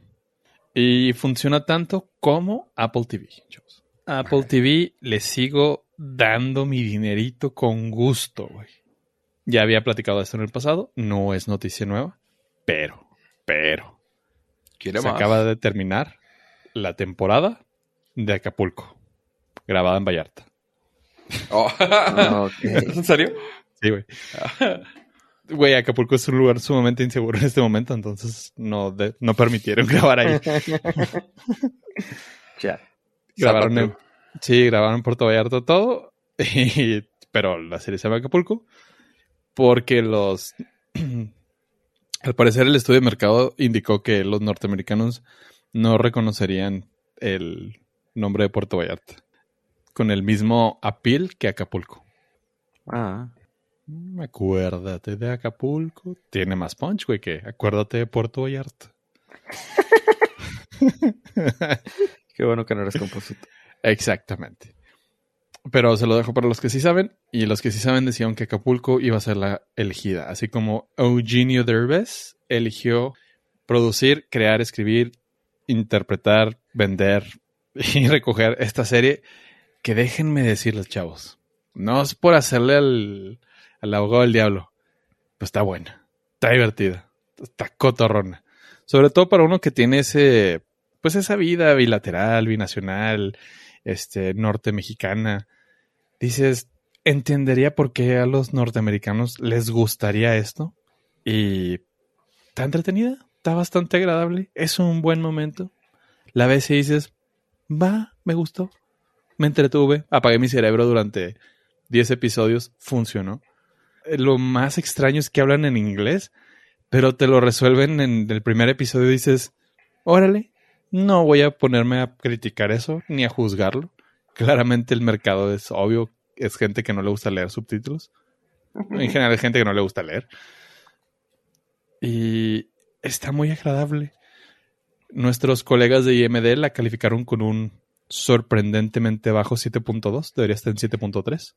Y funciona tanto como Apple TV. chavos. Apple TV le sigo dando mi dinerito con gusto, güey. Ya había platicado de esto en el pasado, no es noticia nueva, pero, pero, Quiere se más. acaba de terminar la temporada de Acapulco, grabada en Vallarta. Oh. Ok. ¿En serio? Sí, güey. Güey, Acapulco es un lugar sumamente inseguro en este momento, entonces no, de- no permitieron grabar ahí. Ya. Grabaron en. Sí, grabaron en Puerto Vallarta todo, y- pero la serie se llama Acapulco porque los... Al parecer el estudio de mercado indicó que los norteamericanos no reconocerían el nombre de Puerto Vallarta con el mismo appeal que Acapulco. Ah, Acuérdate de Acapulco. Tiene más punch, güey, que acuérdate de Puerto Vallarta. qué bueno que no eres compositor. Exactamente. Pero se lo dejo para los que sí saben. Y los que sí saben decían que Acapulco iba a ser la elegida. Así como Eugenio Derbez eligió producir, crear, escribir, interpretar, vender y recoger esta serie. Que déjenme decirles, chavos. No es por hacerle al, al abogado del diablo. Pues está buena. Está divertida. Está cotorrona. Sobre todo para uno que tiene ese, pues esa vida bilateral, binacional, este, norte mexicana. Dices, entendería por qué a los norteamericanos les gustaría esto. Y está entretenida, está bastante agradable, es un buen momento. La ves y dices, va, me gustó. Me entretuve, apagué mi cerebro durante 10 episodios, funcionó. Lo más extraño es que hablan en inglés, pero te lo resuelven en el primer episodio y dices, órale, no voy a ponerme a criticar eso ni a juzgarlo. Claramente el mercado es obvio, es gente que no le gusta leer subtítulos. En general es gente que no le gusta leer. Y está muy agradable. Nuestros colegas de IMD la calificaron con un sorprendentemente bajo 7.2. Debería estar en 7.3,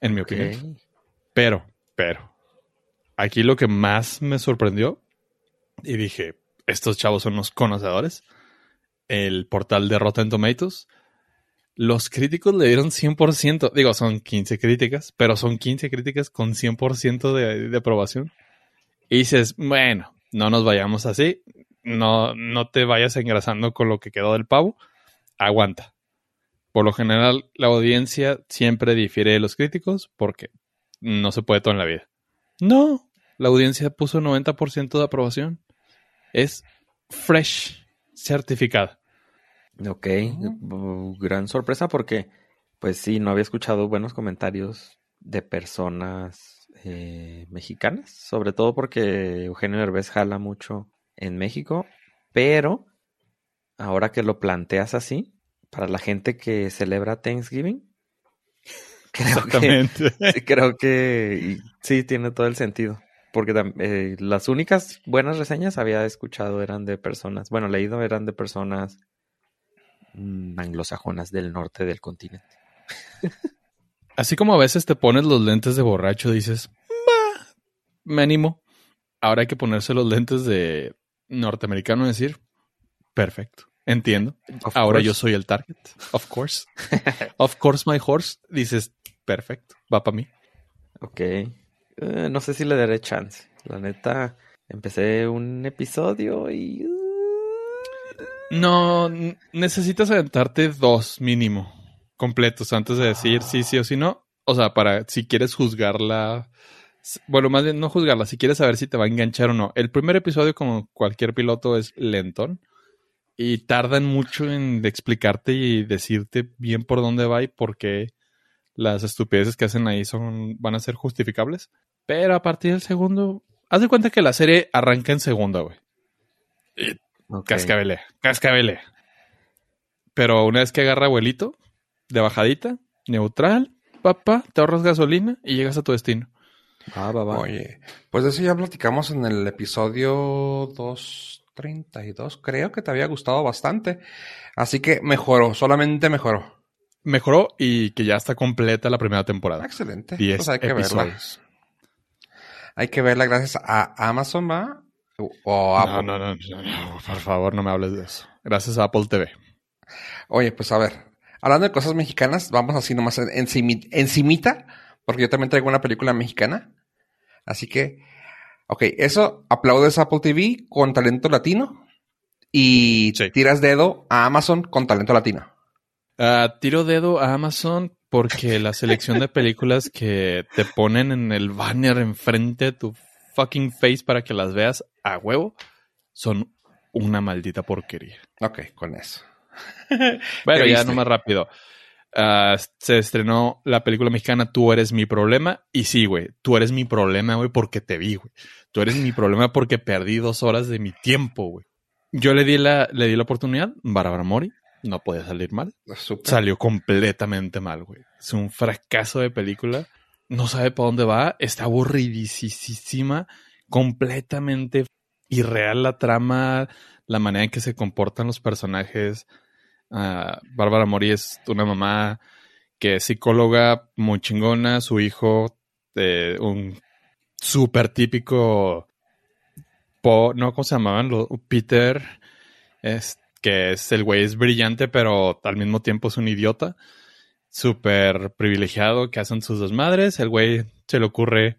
en mi opinión. Pero, pero, aquí lo que más me sorprendió, y dije, estos chavos son unos conocedores, el portal de Rotten Tomatoes, los críticos le dieron 100%, digo, son 15 críticas, pero son 15 críticas con 100% de, de aprobación. Y dices, bueno, no nos vayamos así, no, no te vayas engrasando con lo que quedó del pavo, aguanta. Por lo general, la audiencia siempre difiere de los críticos porque no se puede todo en la vida. No, la audiencia puso 90% de aprobación. Es fresh, certificada. Ok, uh, gran sorpresa porque, pues sí, no había escuchado buenos comentarios de personas eh, mexicanas, sobre todo porque Eugenio Derbez jala mucho en México, pero ahora que lo planteas así, para la gente que celebra Thanksgiving, creo que, creo que sí tiene todo el sentido. Porque eh, las únicas buenas reseñas había escuchado eran de personas, bueno, leído eran de personas mm, anglosajonas del norte del continente. Así como a veces te pones los lentes de borracho, dices, "Bah, me animo. Ahora hay que ponerse los lentes de norteamericano y decir, perfecto, entiendo. Of Ahora course. yo soy el target. Of course. of course, my horse. Dices, perfecto, va para mí. Ok. Eh, no sé si le daré chance. La neta, empecé un episodio y... uh, No, necesitas aventarte dos mínimo completos antes de decir sí, sí o sí no. O sea, para si quieres juzgarla. Bueno, más bien no juzgarla, si quieres saber si te va a enganchar o no. El primer episodio, como cualquier piloto, es lentón. Y tardan mucho en explicarte y decirte bien por dónde va y por qué las estupideces que hacen ahí son, van a ser justificables. Pero a partir del segundo, haz de cuenta que la serie arranca en segunda, güey. ok. Cascabelea, cascabelea. Pero una vez que agarra abuelito, de bajadita, neutral, papá, te ahorras gasolina y llegas a tu destino. Va, va, va. Oye, pues de eso ya platicamos en el episodio 232. Creo que te había gustado bastante. Así que mejoró, solamente mejoró. Mejoró y que ya está completa la primera temporada. Excelente. 10 Pues hay que verla. Hay que verla gracias a Amazon, ¿va? O- Apple. no, no, no, no, por favor, no me hables de eso. Gracias a Apple TV. Oye, pues a ver. Hablando de cosas mexicanas, vamos así nomás en, encimi- encimita, porque yo también traigo una película mexicana. Así que, ok, eso aplaudes a Apple TV con talento latino y Sí. tiras dedo a Amazon con talento latino. Ah, tiro dedo a Amazon porque la selección de películas que te ponen en el banner enfrente de tu fucking face para que las veas a huevo son una maldita porquería. Ok, con eso. Bueno, ¿Qué ya nomás rápido. Ah, se estrenó la película mexicana Tú eres mi problema. Y sí, güey, tú eres mi problema, güey, porque te vi, güey. Tú eres mi problema porque perdí dos horas de mi tiempo, güey. Yo le di la, le di la oportunidad, Bárbara Mori, no podía salir mal. Súper. Salió completamente mal, güey. Es un fracaso de película. No sabe para dónde va. Está aburridísima. Completamente irreal la trama, la manera en que se comportan los personajes. Ah, Bárbara Mori es una mamá que es psicóloga muy chingona. Su hijo, eh, un súper típico. No, ¿cómo se llamaban? Peter. Es, que es el güey es brillante, pero al mismo tiempo es un idiota. Súper privilegiado que hacen sus desmadres. El güey se le ocurre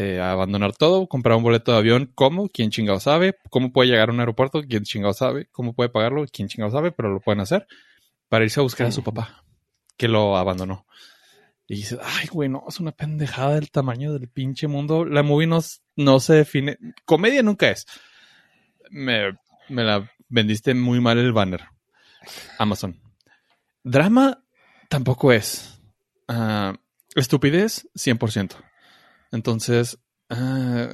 eh, abandonar todo, comprar un boleto de avión. ¿Cómo? ¿Quién chingado sabe? ¿Cómo puede llegar a un aeropuerto? ¿Quién chingado sabe? ¿Cómo puede pagarlo? ¿Quién chingado sabe? Pero lo pueden hacer para irse a buscar a su papá, que lo abandonó. Y dices, ay, güey, no, es una pendejada del tamaño del pinche mundo. La movie no, no se define. Comedia nunca es. Me, me la vendiste muy mal el banner. Amazon. Drama tampoco es. Ah, estupidez, 100%. Entonces, ah,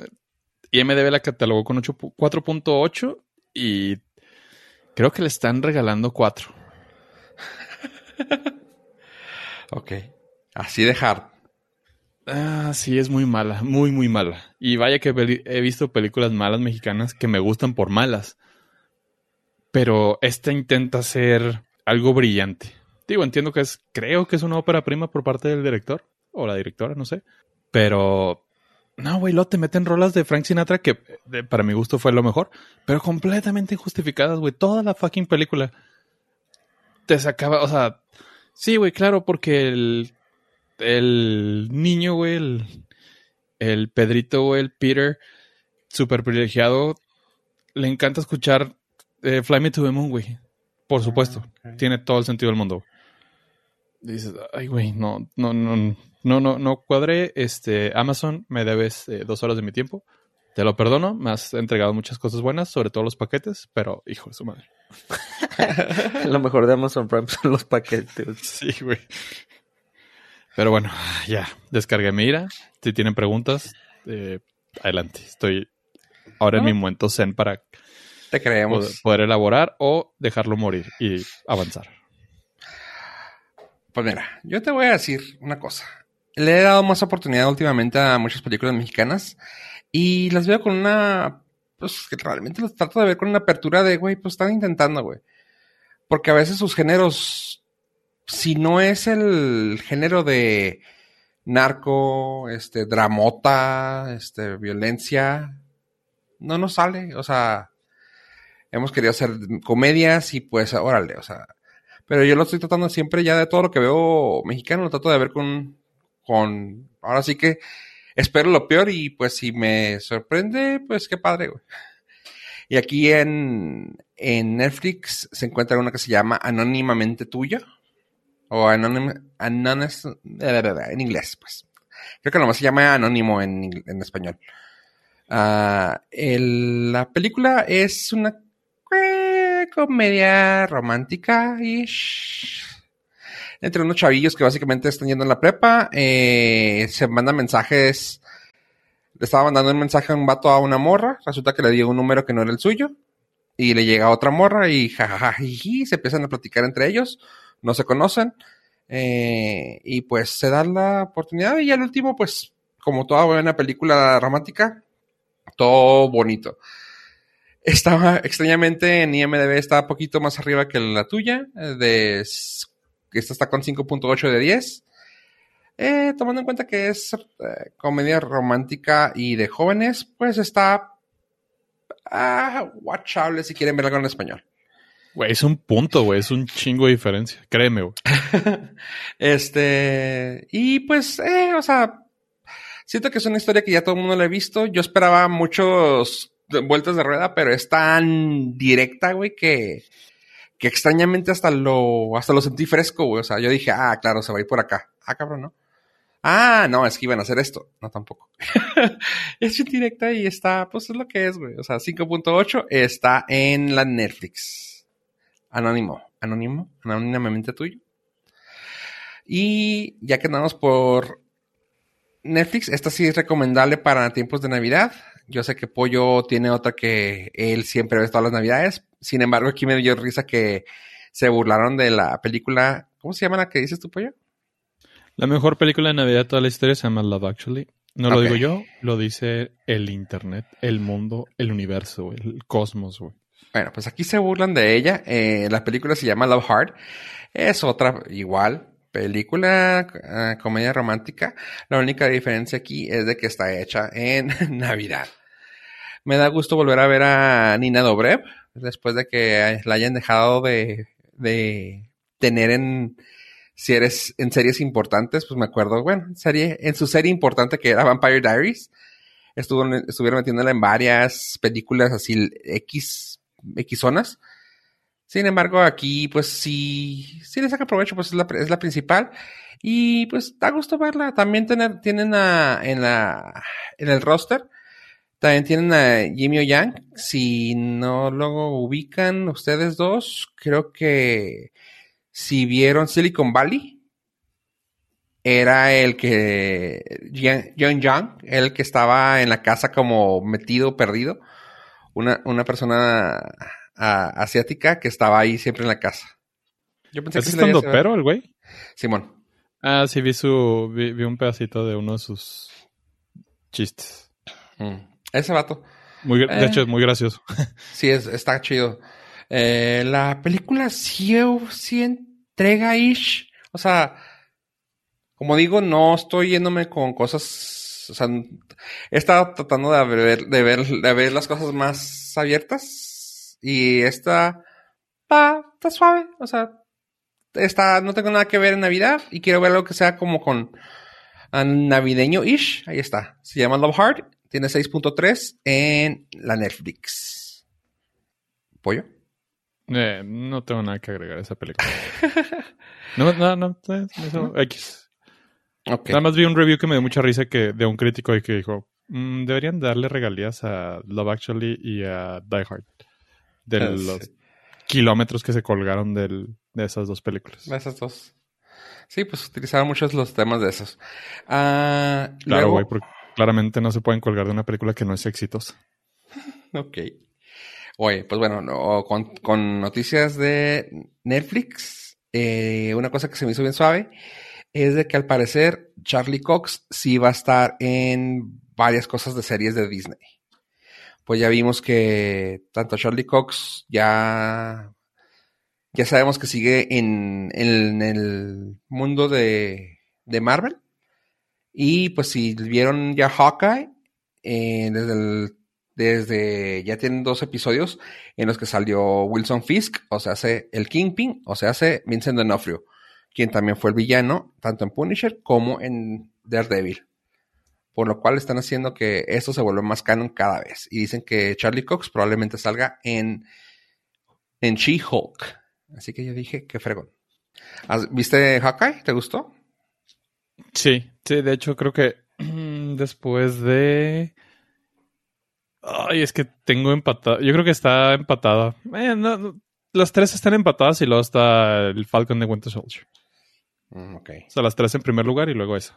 IMDB la catalogó con 8 pu- 4.8 y creo que le están regalando 4. Ok. Así de hard. Ah, sí, es muy mala, muy, muy mala. Y vaya que he visto películas malas mexicanas que me gustan por malas. Pero esta intenta ser algo brillante. Digo, entiendo que es, creo que es una ópera prima por parte del director o la directora, no sé. Pero, no, güey, luego te meten rolas de Frank Sinatra que para mi gusto fue lo mejor, pero completamente injustificadas, güey. Toda la fucking película te sacaba, o sea, sí, güey, claro, porque el, el niño, güey, el, el Pedrito, güey, el Peter, súper privilegiado, le encanta escuchar eh, Fly Me to the Moon, güey. Por supuesto, ok. tiene todo el sentido del mundo. Dices, ay, güey, no, no, no, no, no, no cuadré. Este, Amazon, me debes eh, dos horas de mi tiempo. Te lo perdono, me has entregado muchas cosas buenas, sobre todo los paquetes, pero hijo de su madre. Lo mejor de Amazon Prime son los paquetes. Sí, güey. Pero bueno, ya, descargué mi ira. Si tienen preguntas, eh, adelante. Estoy ahora en Ah. mi momento zen para Te poder, creemos. poder elaborar o dejarlo morir y avanzar. Pues mira, yo te voy a decir una cosa. Le he dado más oportunidad últimamente a muchas películas mexicanas y las veo con una, pues que realmente las trato de ver con una apertura de, güey, pues están intentando, güey. Porque a veces sus géneros, si no es el género de narco, este, dramota, este, violencia, no nos sale. O sea, hemos querido hacer comedias y pues, órale, o sea, pero yo lo estoy tratando siempre ya de todo lo que veo mexicano, lo trato de ver con, con, ahora sí que espero lo peor y pues si me sorprende, pues qué padre, güey. Y aquí en, en Netflix se encuentra una que se llama Anónimamente Tuyo. O Anonymous, en inglés, pues. Creo que nomás se llama Anónimo en, en español. El- la película es una comedia romántica ish. entre unos chavillos que básicamente están yendo en la prepa, eh, se mandan mensajes. Le estaba mandando un mensaje a un vato a una morra, resulta que le dio un número que no era el suyo, y le llega otra morra y jajaja, se empiezan a platicar entre ellos, no se conocen, eh, y pues se dan la oportunidad, y al último, pues, como toda buena película romántica, todo bonito. Estaba extrañamente en IMDB está poquito más arriba que la tuya, eh, de esta está con 5.8 de 10. Eh, tomando en cuenta que es eh, comedia romántica y de jóvenes, pues está ah, watchable si quieren verla en español. Güey, es un punto, güey. Es un chingo de diferencia. Créeme, güey. Este, y pues, eh, o sea, siento que es una historia que ya todo el mundo la ha visto. Yo esperaba muchos vueltas de rueda, pero es tan directa, güey, que, que extrañamente hasta lo, hasta lo sentí fresco, güey. O sea, yo dije, ah, claro, se va a ir por acá. Ah, cabrón, ¿no? Ah, no, es que iban a hacer esto. No, tampoco. es directa y está, pues es lo que es, güey. O sea, 5.8 está en la Netflix. Anónimo. Anónimo. Anónimamente tuyo. Y ya que andamos por Netflix, esta sí es recomendable para tiempos de Navidad. Yo sé que Pollo tiene otra que él siempre ve todas las Navidades. Sin embargo, aquí me dio risa que se burlaron de la película. ¿Cómo se llama la que dices tú, Pollo? La mejor película de Navidad de toda la historia se llama Love Actually. No lo digo yo, lo dice el internet, el mundo, el universo, el cosmos, güey. Bueno, pues aquí se burlan de ella. Eh, la película se llama Love Hard. Es otra igual película, eh, comedia romántica. La única diferencia aquí es de que está hecha en Navidad. Me da gusto volver a ver a Nina Dobrev después de que la hayan dejado de, de tener en series, en series importantes. Pues me acuerdo, bueno, serie, en su serie importante que era Vampire Diaries. Estuvo, estuvieron metiéndola en varias películas así X, X zonas. Sin embargo, aquí, pues sí, sí le saca provecho, pues es la, es la principal. Y pues da gusto verla. También tener, tienen a, en la, en el roster, también tienen a Jimmy O Yang. Si no lo ubican ustedes dos, creo que si vieron Silicon Valley, era el que, John Young, el que estaba en la casa como metido, perdido. Una, una persona a- asiática que estaba ahí siempre en la casa. Yo pensé ¿Es que estando pero el güey? Simón. Ah, sí, vi su. Vi, vi un pedacito de uno de sus chistes. Mm. Ese vato. Muy, gra- Eh. De hecho, es muy gracioso. Sí, es, está chido. Eh, la película sí, sí entrega ish. O sea, como digo, no estoy yéndome con cosas. O sea, he estado tratando de ver, de ver, de ver las cosas más abiertas. Y esta va, está suave. O sea, está, no tengo nada que ver en Navidad. Y quiero ver algo que sea como con ah, navideño-ish. Ahí está. Se llama Love Hard. Tiene 6.3 en la Netflix. ¿Pollo? Eh, no tengo nada que agregar a esa película. no, no, no. eso, X. Nada más vi un review que me dio mucha risa que de un crítico y que dijo: "Mm, deberían darle regalías a Love Actually y a Die Hard. De Ah, los kilómetros que se colgaron del- de esas dos películas. Esas dos. Sí, pues utilizaron muchos los temas de esos. Ah, Claro, luego- güey, porque claramente no se pueden colgar de una película que no es exitosa. Ok. Oye, pues bueno, no, con, con noticias de Netflix, eh, una cosa que se me hizo bien suave es de que al parecer Charlie Cox sí va a estar en varias cosas de series de Disney. Pues ya vimos que tanto Charlie Cox ya, ya sabemos que sigue en, en el mundo de, de Marvel. Y pues si vieron ya Hawkeye, eh, desde desde ya tienen dos episodios en los que salió Wilson Fisk, o sea, hace el Kingpin, o sea, hace Vincent D'Onofrio, quien también fue el villano, tanto en Punisher como en Daredevil. Por lo cual están haciendo que esto se vuelva más canon cada vez. Y dicen que Charlie Cox probablemente salga en, en She-Hulk. Así que yo dije, qué fregón. ¿Has- ¿Viste Hawkeye? ¿Te gustó? Sí, sí, de hecho creo que después de... Ay, es que tengo empatada. Yo creo que está empatada. Eh, no, no, las tres están empatadas y luego está el Falcon de Winter Soldier. Mm, ok. O sea, las tres en primer lugar y luego esa.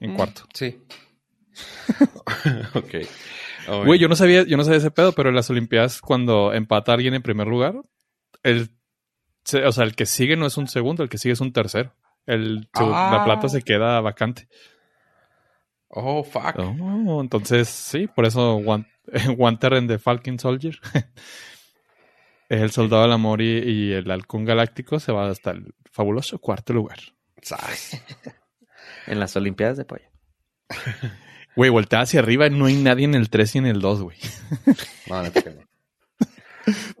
En Mm, cuarto. Sí. ok. Oh, Güey, yo no sabía, yo no sabía ese pedo, pero en las Olimpiadas, cuando empata alguien en primer lugar, el, o sea, el que sigue no es un segundo, el que sigue es un tercero. El, su- Ah. La plata se queda vacante. Oh, fuck. Oh, entonces sí, por eso Wan- Wanter en The Falcon Soldier. el soldado del amor y, y el halcón galáctico se va hasta el fabuloso cuarto lugar. En las Olimpiadas de Pollo. Güey, voltea hacia arriba y no hay nadie en el 3 y en el 2, güey. No, que no.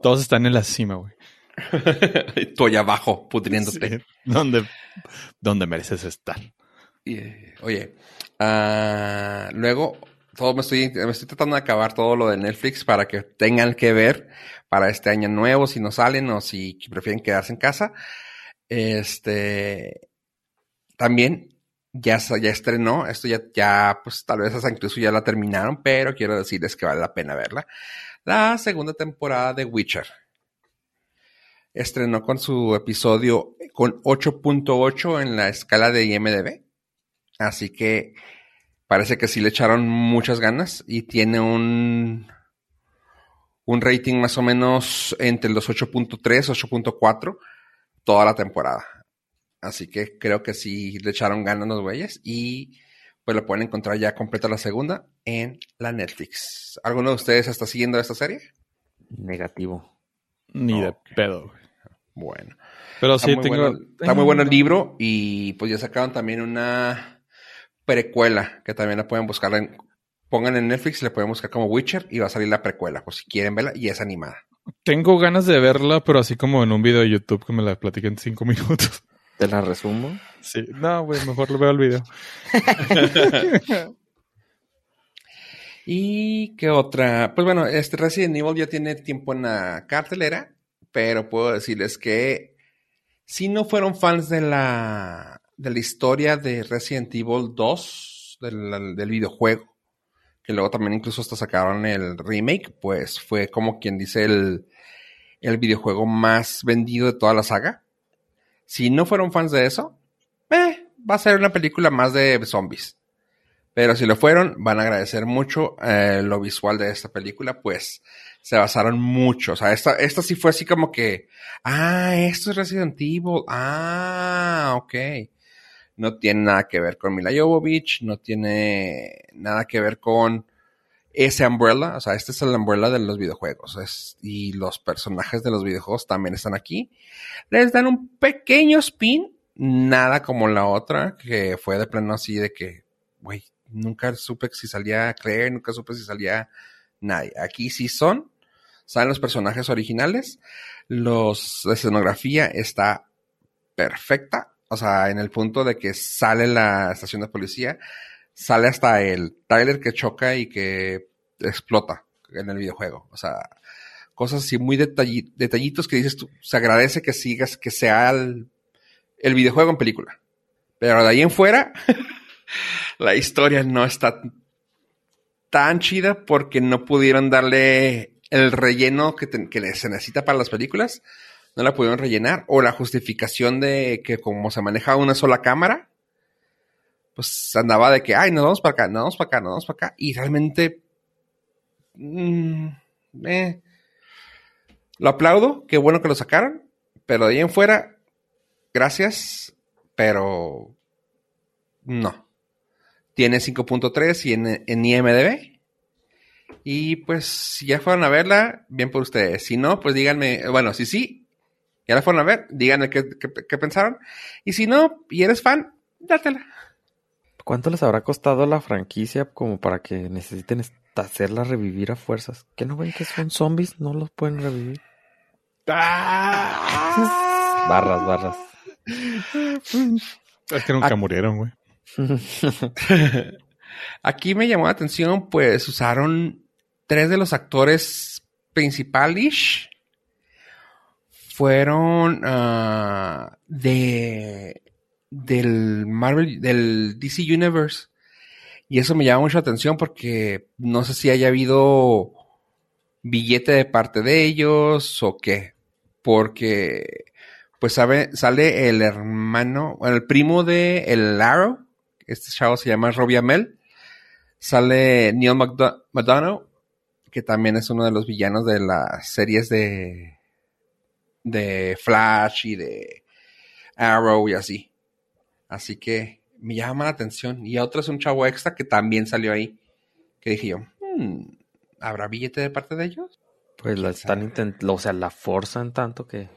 Todos están en la cima, güey. Tú allá abajo, pudriéndote. Sí, donde, donde mereces estar. Oye, ah, luego todo me estoy, me estoy tratando de acabar todo lo de Netflix para que tengan que ver para este año nuevo, si no salen o si prefieren quedarse en casa. Este también ya, ya estrenó, esto ya, ya, pues tal vez hasta incluso ya la terminaron, pero quiero decirles que vale la pena verla. La segunda temporada de Witcher. estrenó con su episodio con 8.8 en la escala de IMDB. Así que parece que sí le echaron muchas ganas y tiene un, un rating más o menos entre los 8.3, 8.4 toda la temporada. Así que creo que sí le echaron ganas los güeyes y pues lo pueden encontrar ya completa la segunda en la Netflix. ¿Alguno de ustedes está siguiendo esta serie? Negativo. Ni de pedo, güey. Bueno. Pero Está sí muy tengo. bueno- está muy bueno el libro y pues ya sacaron también una precuela que también la pueden buscar en... Pongan en Netflix, le pueden buscar como Witcher y va a salir la precuela, por si quieren verla, y es animada. Tengo ganas de verla, pero así como en un video de YouTube que me la platiqué en cinco minutos. Te la resumo. Sí. No, güey, mejor lo veo el video. ¿Y qué otra? Pues bueno, este Resident Evil ya tiene tiempo en la cartelera, pero puedo decirles que si no fueron fans de la, de la historia de Resident Evil 2, del, del videojuego, que luego también incluso hasta sacaron el remake, pues fue como quien dice el, el videojuego más vendido de toda la saga. Si no fueron fans de eso, eh, va a ser una película más de zombies. Pero si lo fueron, van a agradecer mucho eh, lo visual de esta película, pues se basaron mucho. O sea, esta, esta sí fue así como que, ah, esto es Resident Evil, ah, ok. No tiene nada que ver con Mila Jovovich, no tiene nada que ver con ese Umbrella, o sea, este es el Umbrella de los videojuegos. y los personajes de los videojuegos también están aquí. Les dan un pequeño spin, nada como la otra, que fue de plano así de que, güey, nunca supe si salía Claire, nunca supe si salía nadie. Aquí sí son, salen los personajes originales, los, la escenografía está perfecta, o sea, en el punto de que sale la estación de policía, sale hasta el Tyler que choca y que explota en el videojuego, o sea, cosas así muy detalli- detallitos que dices tú, se agradece que sigas, que sea el, videojuego en película. Pero de ahí en fuera, la historia no está tan chida porque no pudieron darle el relleno que, que se necesita para las películas. No la pudieron rellenar. O la justificación de que como se maneja una sola cámara, pues andaba de que, ay, nos vamos para acá, nos vamos para acá, nos vamos para acá. Y realmente... mm, eh, lo aplaudo, qué bueno que lo sacaron, pero de ahí en fuera, gracias, pero no. Tiene 5.3 y en, en IMDB. Y pues, si ya fueron a verla, bien por ustedes. Si no, pues díganme, bueno, si sí, ya la fueron a ver, díganme qué, qué- qué pensaron. Y si no, y eres fan, dátela. ¿Cuánto les habrá costado la franquicia como para que necesiten hacerla revivir a fuerzas? ¿Que no ven que son zombies? No los pueden revivir. Barras, barras. Es que nunca Ah. murieron, güey. Aquí me llamó la atención, pues usaron tres de los actores principales. Fueron ah, de del Marvel, del DC Universe. Y eso me llama mucho la atención porque no sé si haya habido billete de parte de ellos o qué. Porque, pues, sabe, sale el hermano, bueno, el primo de el Arrow. Este chavo se llama Robbie Amell. Sale Neil McDo- McDonough, que también es uno de los villanos de las series de, de Flash y de Arrow y así. Así que me llama la atención. Y otro es un chavo extra que también salió ahí. Que dije yo, "Hmm, ¿habrá billete de parte de ellos? Pues la están intentando, o sea, la forzan tanto que...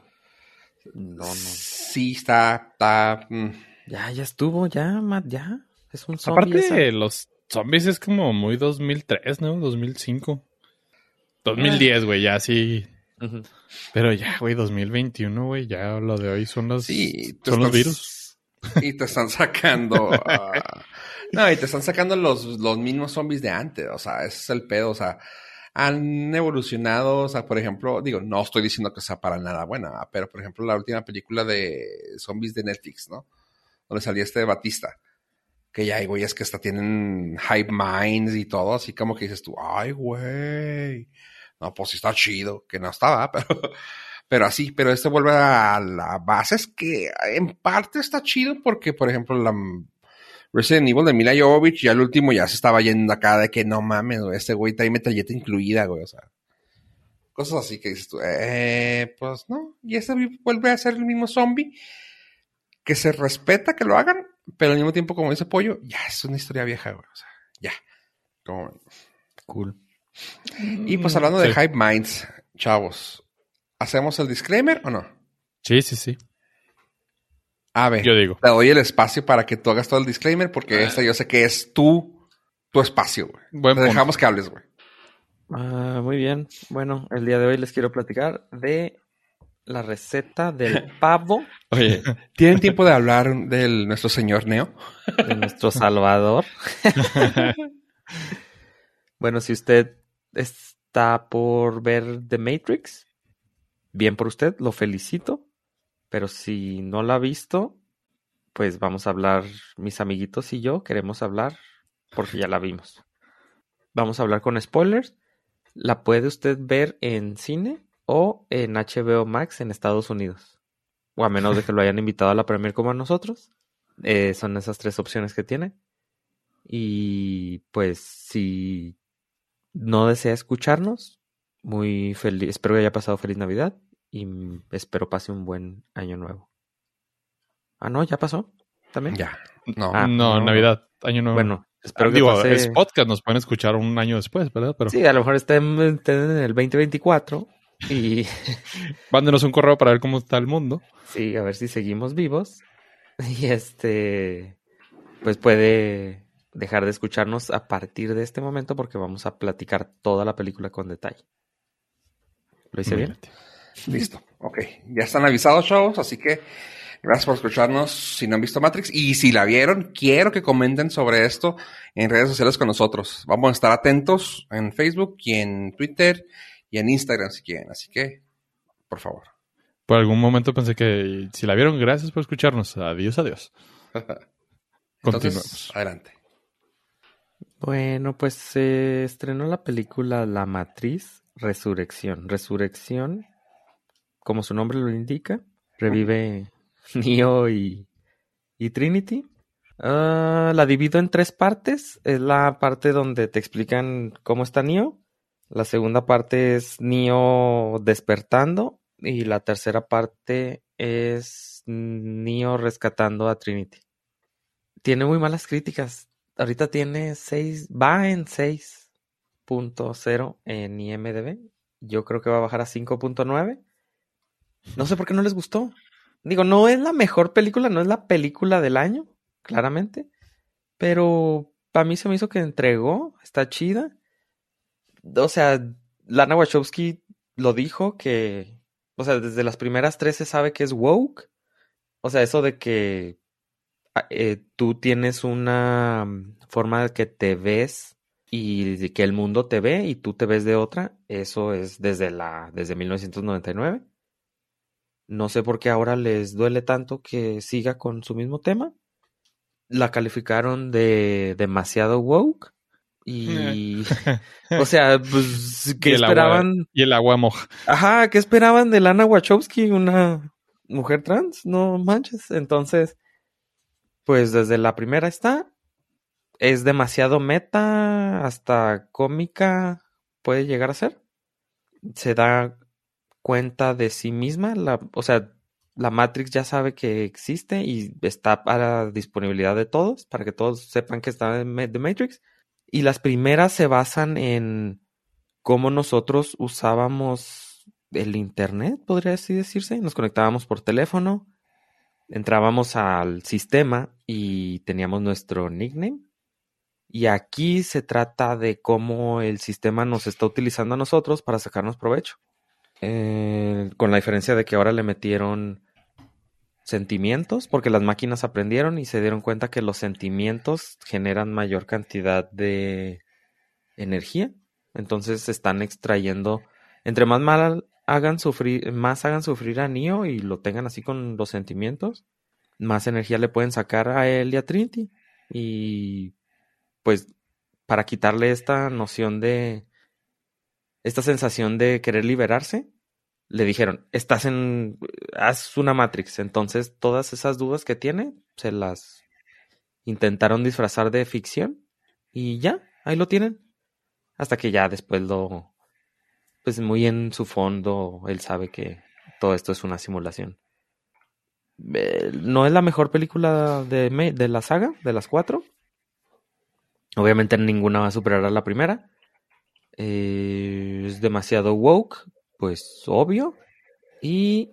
No, no. Sí, está, está, mm, Ya, ya estuvo, ya, Matt, ya. Es un zombie. Aparte, esa. los zombies es como muy 2003, ¿no? 2005. 2010, güey, ya sí. Pero ya, güey, 2021, güey, ya lo de hoy son los, Sí, son los están- virus. Y te están sacando. ah, no, y te están sacando los, los mismos zombies de antes. O sea, ese es el pedo. O sea, han evolucionado. O sea, por ejemplo, digo, no estoy diciendo que sea para nada buena, pero por ejemplo, la última película de zombies de Netflix, ¿no? Donde salía este Batista. Que ya hay güeyes que hasta tienen hype minds y todo, así como que dices tú, ay, güey. No, pues sí está chido, que no estaba, pero, Pero así, pero este vuelve a la base, es que en parte está chido porque, por ejemplo, la Resident Evil de Mila Jovovich, ya el último ya se estaba yendo acá de que no mames, güey, este güey trae metalleta incluida, güey, o sea. Cosas así que dices tú, eh, pues no. Y este vuelve a ser el mismo zombie que se respeta que lo hagan, pero al mismo tiempo, como dice Pollo, ya es una historia vieja, güey, o sea, ya. Como... Cool. Y pues hablando de. Hype Minds, chavos, ¿hacemos el disclaimer o no? Sí, sí, sí. A ver, Yo digo. te doy el espacio para que tú hagas todo el disclaimer porque este yo sé que es tu, tu espacio, güey. Te punto. dejamos que hables, güey. Ah, muy bien. Bueno, el día de hoy les quiero platicar de la receta del pavo Oye, ¿tienen tiempo de hablar del nuestro señor Neo? de nuestro Salvador. Bueno, si usted está por ver The Matrix, bien por usted, lo felicito. Pero si no la ha visto, pues vamos a hablar, mis amiguitos y yo queremos hablar porque ya la vimos. Vamos a hablar con spoilers. La puede usted ver en cine o en HBO Max en Estados Unidos. O a menos de que lo hayan invitado a la premier como a nosotros. Eh, son esas tres opciones que tiene. Y pues si no desea escucharnos, muy feliz, espero que haya pasado feliz Navidad y espero pase un buen año nuevo. Ah, no, ya pasó. También. Ya. No. Ah, no, no. Navidad, año nuevo. Bueno, espero que Digo, pase. es podcast, nos pueden escuchar un año después, ¿verdad? Pero Sí, a lo mejor estén, estén en el 2024 y mándenos un correo para ver cómo está el mundo. sí, a ver si seguimos vivos. Y este, pues puede dejar de escucharnos a partir de este momento porque vamos a platicar toda la película con detalle. ¿Lo hice bien? Listo. Ok. Ya están avisados, chavos, así que gracias por escucharnos si no han visto Matrix. Y si la vieron, quiero que comenten sobre esto en redes sociales con nosotros. Vamos a estar atentos en Facebook y en Twitter y en Instagram si quieren. Así que, por favor. Por algún momento pensé que si la vieron, gracias por escucharnos. Adiós, adiós. Entonces, Continuemos. adelante. Bueno, pues se estrenó la película La Matriz Resurrección. Resurrección, como su nombre lo indica, revive Neo y, y Trinity. Ah, la divido en tres partes. Es la parte donde te explican cómo está Neo. La segunda parte es Neo despertando. Y la tercera parte es Neo rescatando a Trinity. Tiene muy malas críticas. Ahorita tiene 6, va en 6.0 en IMDB. Yo creo que va a bajar a 5.9. No sé por qué no les gustó. Digo, no es la mejor película, no es la película del año, claramente. Pero para mí se me hizo que entregó, está chida. O sea, Lana Wachowski lo dijo que, o sea, desde las primeras tres se sabe que es woke. O sea, eso de que ah, eh, tú tienes una mm, forma de que te ves y que el mundo te ve y tú te ves de otra, eso es desde la desde 1999. No sé por qué ahora les duele tanto que siga con su mismo tema. La calificaron de demasiado woke y o sea, pues Y el agua- esperaban Y el agua moja. Ajá, ¿qué esperaban de Lana Wachowski? Una mujer trans, no manches. Entonces, pues desde la primera está. Es demasiado meta, hasta cómica puede llegar a ser. Se da cuenta de sí misma, la, o sea, la Matrix ya sabe que existe y está a la disponibilidad de todos, para que todos sepan que está en The Matrix. Y las primeras se basan en cómo nosotros usábamos el internet, podría así decirse. Nos conectábamos por teléfono, entrábamos al sistema y teníamos nuestro nickname. Y aquí se trata de cómo el sistema nos está utilizando a nosotros para sacarnos provecho. Eh, con la diferencia de que ahora le metieron sentimientos, porque las máquinas aprendieron y se dieron cuenta que los sentimientos generan mayor cantidad de energía. Entonces están extrayendo. Entre más mal hagan sufrir, más hagan sufrir a Neo y lo tengan así con los sentimientos, más energía le pueden sacar a él y a Trinity. Y pues para quitarle esta noción de esta sensación de querer liberarse, le dijeron, estás en, haz una Matrix. Entonces, todas esas dudas que tiene, se las intentaron disfrazar de ficción y ya, ahí lo tienen. Hasta que ya después lo, pues muy en su fondo, él sabe que todo esto es una simulación. Eh, no es la mejor película de, de la saga, de las cuatro. Obviamente ninguna va a superar a la primera. Eh, es demasiado woke, pues obvio. Y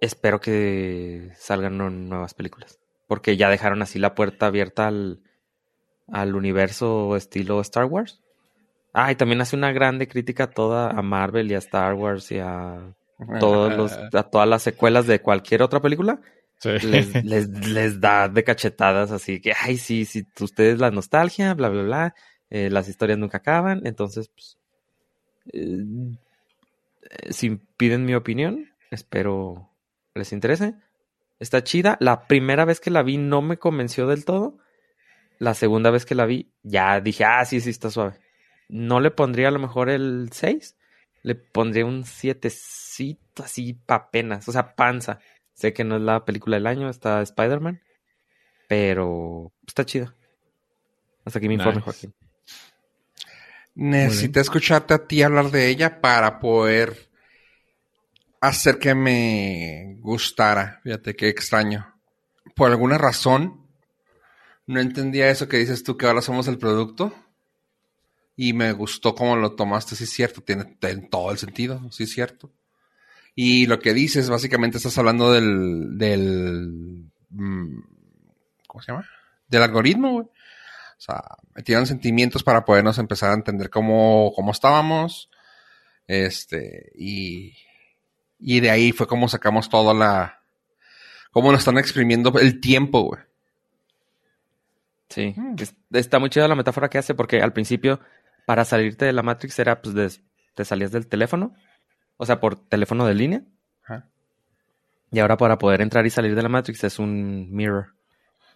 espero que salgan nuevas películas. Porque ya dejaron así la puerta abierta al, al universo estilo Star Wars. Ah, y también hace una grande crítica toda a Marvel y a Star Wars y a todos los, a todas las secuelas de cualquier otra película. Les, les, da de cachetadas así que, ay, sí, sí, ustedes la nostalgia, bla, bla, bla, eh, las historias nunca acaban, entonces, pues, eh, si piden mi opinión, espero les interese. Está chida. La primera vez que la vi no me convenció del todo. La segunda vez que la vi, ya dije, ah, sí, sí, está suave. No le pondría a lo mejor el 6. Le pondría un 7 así pa' penas. O sea, panza. Sé que no es la película del año, está Spider-Man. Pero está chida. Hasta aquí me informe, Joaquín. Necesité escucharte a ti hablar de ella para poder hacer que me gustara. Fíjate qué extraño. Por alguna razón, no entendía eso que dices tú, que ahora somos el producto. Y me gustó cómo lo tomaste, sí es cierto, tiene, todo el sentido, sí es cierto. Y lo que dices, básicamente estás hablando del, del, mm, ¿cómo se llama? Del algoritmo, güey. O sea, metieron sentimientos para podernos empezar a entender cómo, cómo estábamos. Este, y, y de ahí fue como sacamos toda la, cómo nos están exprimiendo el tiempo, güey. Sí, mm. está muy chida la metáfora que hace porque al principio para salirte de la Matrix era pues te salías del teléfono, o sea, por teléfono de línea. Y ahora para poder entrar y salir de la Matrix es un mirror,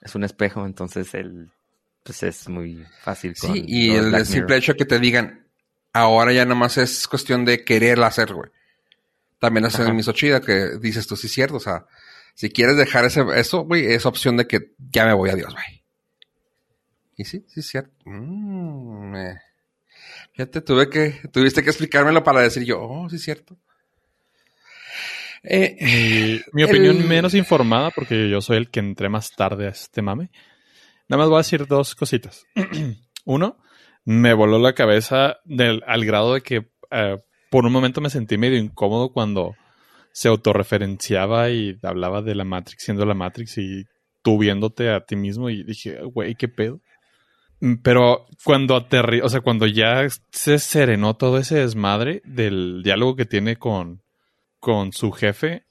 es un espejo, entonces el pues es muy fácil. sí, y el simple hecho que te digan, ahora ya nomás es cuestión de querer hacer, güey. También es el mismo chida que dices tú, sí es cierto, o sea, si quieres dejar ese, eso, güey, es opción de que ya me voy a Dios, güey. Y sí, sí es cierto. Mm, ya te tuve que, tuviste que explicármelo para decir yo, oh, sí es cierto. Eh, mi, opinión menos informada, porque yo soy el que entré más tarde a este mame. Nada más voy a decir dos cositas. Uno, me voló la cabeza del, al grado de que eh, por un momento me sentí medio incómodo cuando se autorreferenciaba y hablaba de la Matrix siendo la Matrix y tú viéndote a ti mismo y dije, güey, ¿qué pedo? Mm, pero cuando aterri o sea, cuando ya se serenó todo ese desmadre del diálogo que tiene con, con su jefe,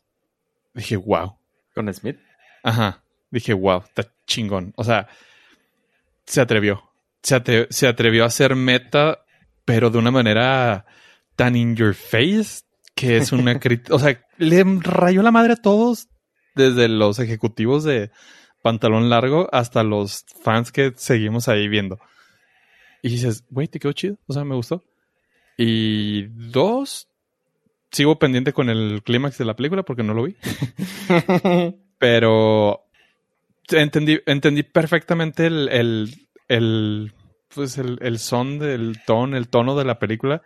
dije, wow. ¿Con Smith? Ajá. Dije, wow, está chingón. O sea, se atrevió. Se, se atrevió a hacer meta, pero de una manera tan in your face que es una crítica. o sea, le rayó la madre a todos, desde los ejecutivos de pantalón largo hasta los fans que seguimos ahí viendo. Y dices, güey, te quedó chido. O sea, me gustó. Y dos, sigo pendiente con el clímax de la película porque no lo vi. Pero entendí, entendí perfectamente el, el, el pues el, el, son del tono, el tono de la película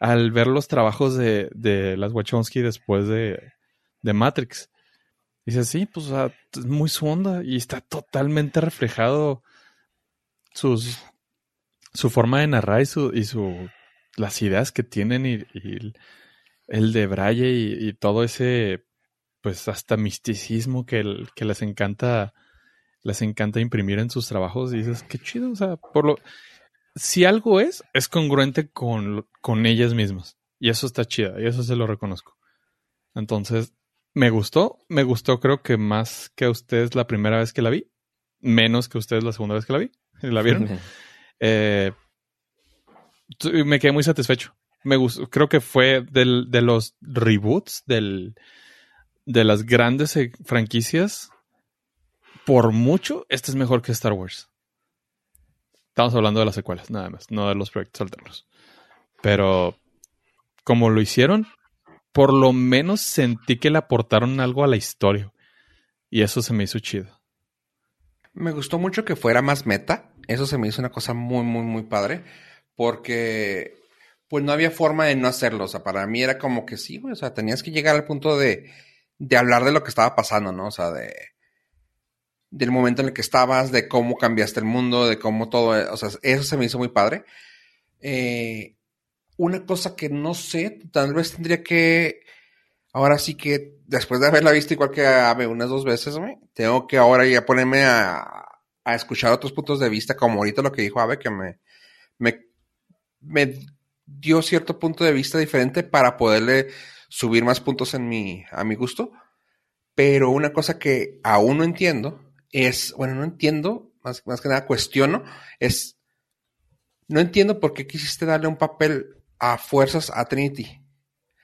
al ver los trabajos de, de las Wachowski después de, de Matrix. Dice, sí, pues es muy su onda y está totalmente reflejado sus, su forma de narrar y su, y su las ideas que tienen y, el, de Braille y, todo ese pues hasta misticismo que, que les encanta les encanta imprimir en sus trabajos y dices, qué chido, o sea, por lo si algo es, es congruente con, con ellas mismas. Y eso está chido, y eso se lo reconozco. Entonces, me gustó, me gustó creo que más que a ustedes la primera vez que la vi, menos que ustedes la segunda vez que la vi, ¿la vieron? eh, me quedé muy satisfecho. Me gustó, creo que fue del, de los reboots del, de las grandes franquicias. Por mucho, este es mejor que Star Wars. Estamos hablando de las secuelas, nada más, no de los proyectos alternos. Pero como lo hicieron, por lo menos sentí que le aportaron algo a la historia. Y eso se me hizo chido. Me gustó mucho que fuera más meta. Eso se me hizo una cosa muy, muy, muy padre. Porque, pues no había forma de no hacerlo. O sea, para mí era como que sí, güey. O sea, tenías que llegar al punto de, de hablar de lo que estaba pasando, ¿no? O sea, de, del momento en el que estabas, de cómo cambiaste el mundo, de cómo todo, o sea, eso se me hizo muy padre. Eh, una cosa que no sé, tal vez tendría que, ahora sí que, después de haberla visto igual que Ave unas dos veces, tengo que ahora ya ponerme a, a, escuchar otros puntos de vista, como ahorita lo que dijo Ave, que me, me, me dio cierto punto de vista diferente para poderle subir más puntos en mi, a mi gusto. Pero una cosa que aún no entiendo es, bueno, no entiendo, más, más que nada cuestiono, es, no entiendo por qué quisiste darle un papel a fuerzas a Trinity.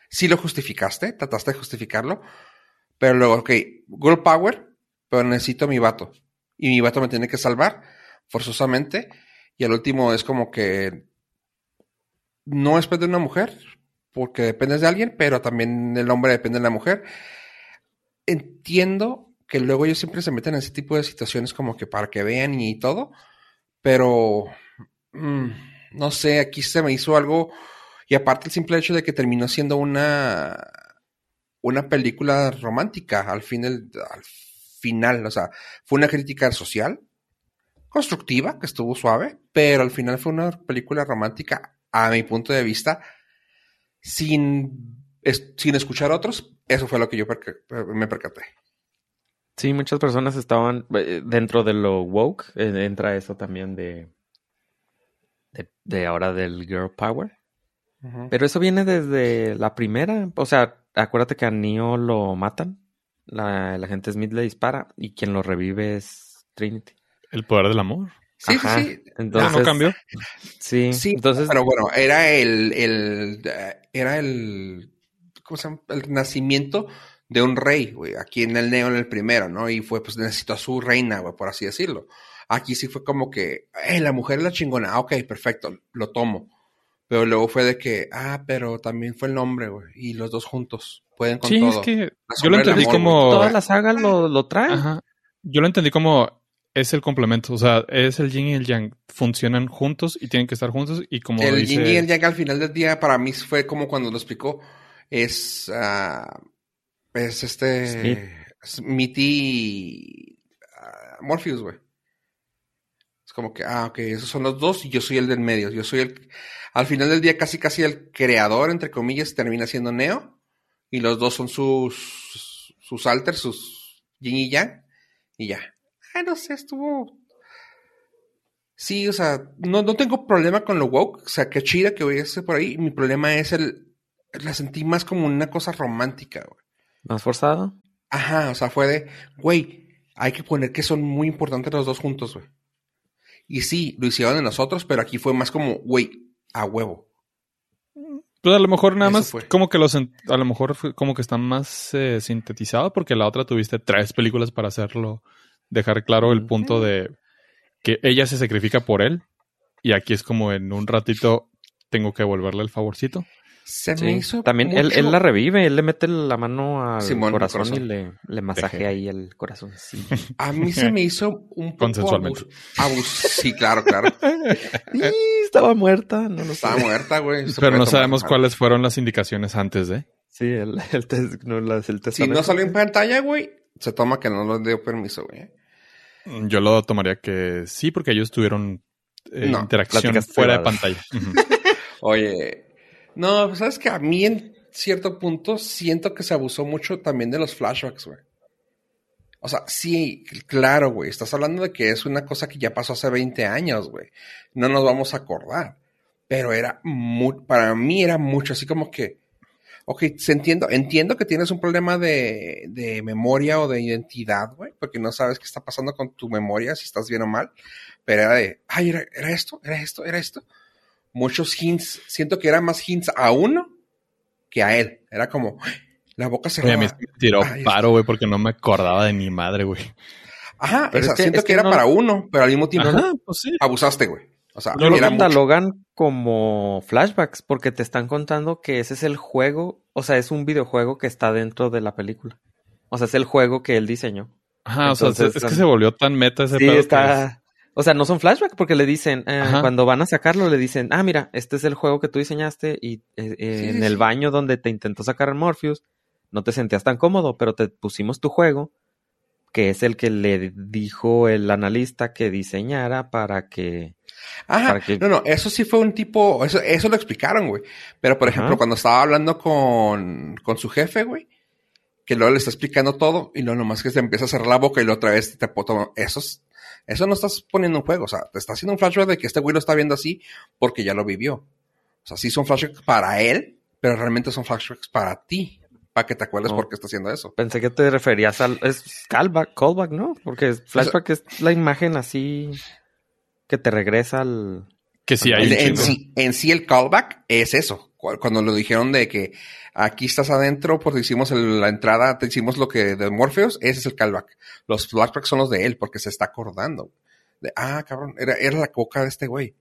Sí lo justificaste, trataste de justificarlo, pero luego, ok, Girl Power, pero necesito mi vato. Y mi vato me tiene que salvar, forzosamente. Y al último es como que no es de una mujer, porque dependes de alguien, pero también el hombre depende de la mujer. Entiendo que luego ellos siempre se meten en ese tipo de situaciones como que para que vean y todo, pero mm, no sé, aquí se me hizo algo y aparte el simple hecho de que terminó siendo una una película romántica al, al final, o sea, fue una crítica social constructiva, que estuvo suave, pero al final fue una película romántica a mi punto de vista sin, sin escuchar a otros, eso fue lo que yo me percaté. Sí, muchas personas estaban eh, dentro de lo woke, eh, entra eso también de, de, ahora del girl power. Pero eso viene desde la primera, o sea, acuérdate que a Neo lo matan, la, la gente Smith le dispara y quien lo revive es Trinity. El poder del amor. Sí, sí, Entonces, ¿No, cambió? Sí, sí, entonces. Pero bueno, era el, el, era el, ¿cómo se llama? El nacimiento de un rey, güey, aquí en el Neo en el primero, ¿no? Y fue, pues necesitó a su reina, güey, por así decirlo. Aquí sí fue como que, eh, la mujer es la chingona, ah, ok, perfecto, lo tomo. Pero luego fue de que, ah, pero también fue el nombre, güey, y los dos juntos pueden con sí, todo. es que yo lo entendí como... Toda la saga lo, lo trae. Ajá. Yo lo entendí como es el complemento, o sea, es el yin y el yang, funcionan juntos y tienen que estar juntos y como El dice... yin y el yang al final del día para mí fue como cuando lo explicó, es... Uh, es este. Mitty. Uh, Morpheus, güey. Es como que, ah, ok, esos son los dos y yo soy el del medio. Yo soy el. Al final del día, casi casi el creador, entre comillas, termina siendo Neo. Y los dos son sus. sus alters, sus yin y yang. Y ya. Ah, no sé, estuvo. Sí, o sea, no, no tengo problema con lo woke. O sea, qué chida que voy a hacer por ahí. Mi problema es el. La sentí más como una cosa romántica, güey. ¿Más forzado? Ajá, o sea, fue de, güey, hay que poner que son muy importantes los dos juntos, güey. Y sí, lo hicieron en nosotros, pero aquí fue más como, güey, a huevo. Pues a lo mejor nada más, como que los, a lo mejor fue como que está más eh, sintetizado, porque la otra tuviste tres películas para hacerlo, dejar claro el punto de que ella se sacrifica por él, y aquí es como en un ratito tengo que devolverle el favorcito. Se me hizo. También él, él, la revive, él le mete la mano al corazón, corazón, y le, le masajea ahí el corazón. Sí. A mí se me hizo un poco Consensualmente. Abus, sí, claro, claro. y estaba muerta, no lo Estaba sé. muerta, güey. Pero no sabemos cuáles fueron las indicaciones antes de. Sí, el, el, test, no, las, el Si no salió en pantalla, güey, se toma que no nos dio permiso, güey. Yo lo tomaría que sí, porque ellos tuvieron eh, no, interacción fuera de pantalla. Oye, no, pues sabes que a mí en cierto punto siento que se abusó mucho también de los flashbacks, güey. O sea, sí, claro, güey. Estás hablando de que es una cosa que ya pasó hace 20 años, güey. No nos vamos a acordar. Pero era muy, para mí era mucho así como que, ok, entiendo, entiendo que tienes un problema de, de memoria o de identidad, güey, porque no sabes qué está pasando con tu memoria, si estás bien o mal. Pero era de, ay, era, era esto, era esto, era esto muchos hints. Siento que era más hints a uno que a él. Era como la boca cerrada. Oye, a mí me tiró Ay, paro, güey, porque no me acordaba de mi madre, güey. Ajá, pero es que, siento es que, que, era no... para uno, pero al mismo tiempo Ajá, pues sí. abusaste, güey. O sea, No lo era mucho. catalogan como flashbacks porque te están contando que ese es el juego, o sea, es un videojuego que está dentro de la película. O sea, es el juego que él diseñó. Ajá, o sea, Entonces, es que se volvió tan meta ese Sí, pedo que está... O sea, no son flashbacks porque le dicen, eh, cuando van a sacarlo, le dicen, ah, mira, este es el juego que tú diseñaste y eh, eh, Sí, en sí, el baño donde te intentó sacar Morpheus, no te sentías tan cómodo, pero te pusimos tu juego, que es el que le dijo el analista que diseñara para que... Ajá, para que- no, no, eso sí fue un tipo, eso, eso lo explicaron, güey. Pero, por ejemplo, Ajá. cuando estaba hablando con, con su jefe, güey, que luego le está explicando todo y luego nomás que se empieza a cerrar la boca y luego otra vez te puedo eso es- eso no estás poniendo en juego, o sea, te está haciendo un flashback de que este güey lo está viendo así porque ya lo vivió. O sea, sí son flashbacks para él, pero realmente son flashbacks para ti, para que te acuerdes No. por qué está haciendo eso. Pensé que te referías al... Es callback, callback, ¿no? Porque flashback es la imagen así que te regresa al... que sí hay En, sí, en sí el callback es eso. Cu- Cuando lo dijeron de que aquí estás adentro porque hicimos el- la entrada, te hicimos lo que de Morpheus, ese es el callback. Los flashbacks son los de él porque se está acordando. De, ah, cabrón, era, era la coca de este güey.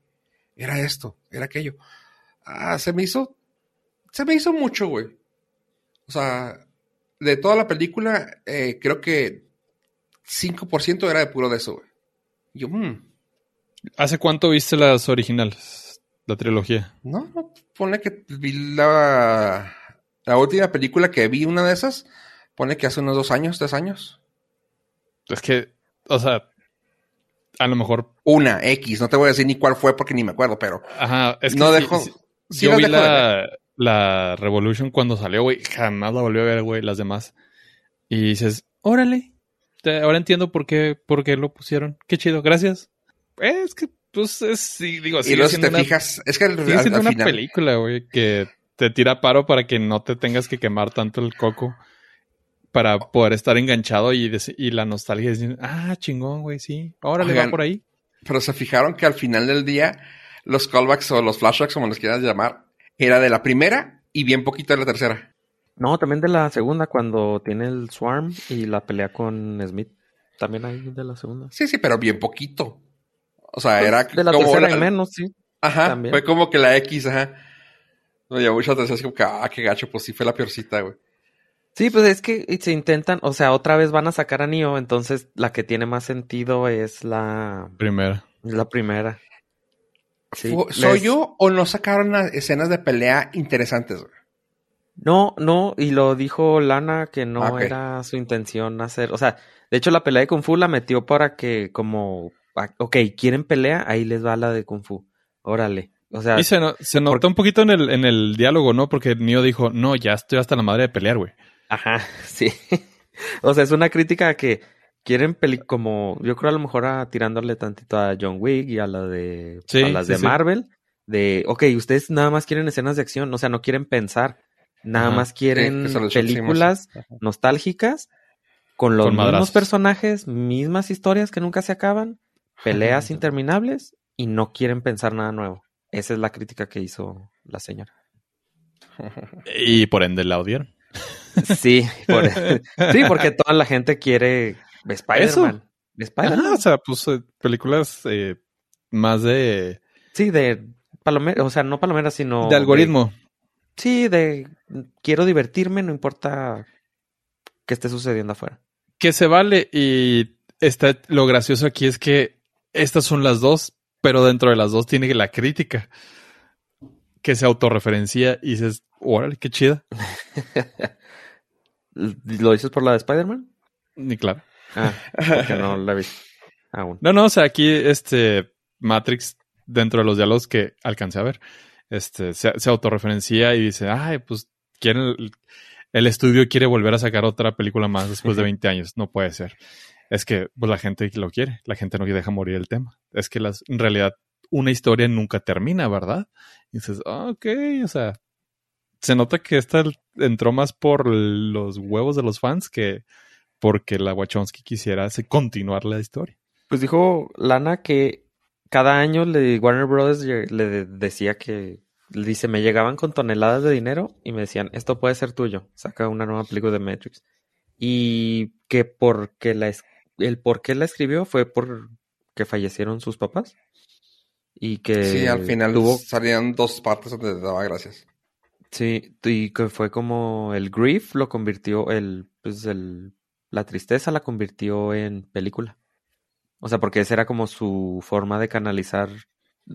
Era esto, era aquello. Ah, se me hizo, se me hizo mucho, güey. O sea, de toda la película, eh, creo que 5% era de puro de eso, güey. Yo, mm, ¿Hace cuánto viste las originales? La trilogía. No, no, ponle que vi la, la última película que vi, una de esas, pone que hace unos dos años, tres años. Es que, o sea, a lo mejor. Una, X, no te voy a decir ni cuál fue porque ni me acuerdo, pero Ajá, es que no dejo. sí- sí yo vi de la, la Revolution cuando salió, güey. Jamás la volví a ver, güey, las demás. Y dices, órale. te- ahora entiendo por qué, por qué lo pusieron. Qué chido, gracias. Es que, pues, es, sí, digo, Y sigue luego si te una, fijas, es que al, al- una final. película, güey, que te tira paro para que no te tengas que quemar tanto el coco. Para poder estar enganchado y, y la nostalgia es, ah, chingón, güey, sí. Órale, va Oigan, por ahí. Pero se fijaron que al final del día, los callbacks o los flashbacks, como los quieras llamar, era de la primera y bien poquito de la tercera. No, también de la segunda, cuando tiene el Swarm y la pelea con Smith. También hay de la segunda. Sí, sí, pero bien poquito. O sea, era De la como tercera la- y menos, sí. Ajá, también. fue como que la X, ajá. No, ya muchas veces como que, ah, qué gacho, pues sí fue la peorcita, güey. Sí, pues es que se intentan, o sea, otra vez van a sacar a Neo, entonces la que tiene más sentido es la, Primera. la primera. Sí, ¿Soy les- yo o no sacaron las escenas de pelea interesantes? güey? No, no, y lo dijo Lana que no Ah, era su intención hacer, o sea, de hecho la pelea de Kung Fu la metió para que como, ok, quieren pelea, ahí les va la de Kung Fu, órale, o sea, Y se, no- se notó un poquito en el, en el diálogo, ¿no? Porque Neo dijo, no, ya estoy hasta la madre de pelear, güey. ajá, sí, o sea, es una crítica a que quieren peli como, yo creo a lo mejor a, tirándole tantito a John Wick y a la de, Sí, a las sí, de sí. Marvel, de, ok, ustedes nada más quieren escenas de acción, o sea, no quieren pensar, nada Ajá. más quieren películas nostálgicas con los Con mismos madrazos. personajes, mismas historias que nunca se acaban, peleas interminables y no quieren pensar nada nuevo. Esa es la crítica que hizo la señora. Y por ende la odiaron. Sí, por- sí, porque toda la gente quiere Spider-Man. Spider-Man. Ajá, o sea, puso películas eh, más de, Sí, de palomera, o sea, no palomera, sino de algoritmo. sí, de quiero divertirme, no importa qué esté sucediendo afuera. Que se vale y está, lo gracioso aquí es que estas son las dos, pero dentro de las dos tiene la crítica que se autorreferencia y dices, órale, qué chida. ¿Lo dices por la de Spider-Man? Ni claro. Ah, porque no la vi aún. No, no, o sea, aquí este Matrix, dentro de los diálogos que alcancé a ver, este, se, se autorreferencia y dice, ay, pues quieren, el, estudio quiere volver a sacar otra película más después de 20 años. No puede ser. Es que pues, la gente lo quiere, la gente no deja morir el tema. Es que las, en realidad una historia nunca termina, ¿verdad? Y dices, ah, ok, o sea, se nota que esta entró más por los huevos de los fans que porque la Wachowski quisiera continuar la historia. Pues dijo Lana que cada año le, Warner Brothers le de- decía que, dice, me llegaban con toneladas de dinero y me decían, esto puede ser tuyo, saca una nueva película de Matrix. Y que porque la, el por qué la escribió fue por que fallecieron sus papás. Y que Sí, al final tuvo, salían dos partes donde daba gracias. sí, y que fue como el grief lo convirtió, el, pues el, la tristeza la convirtió en película. O sea, porque esa era como su forma de canalizar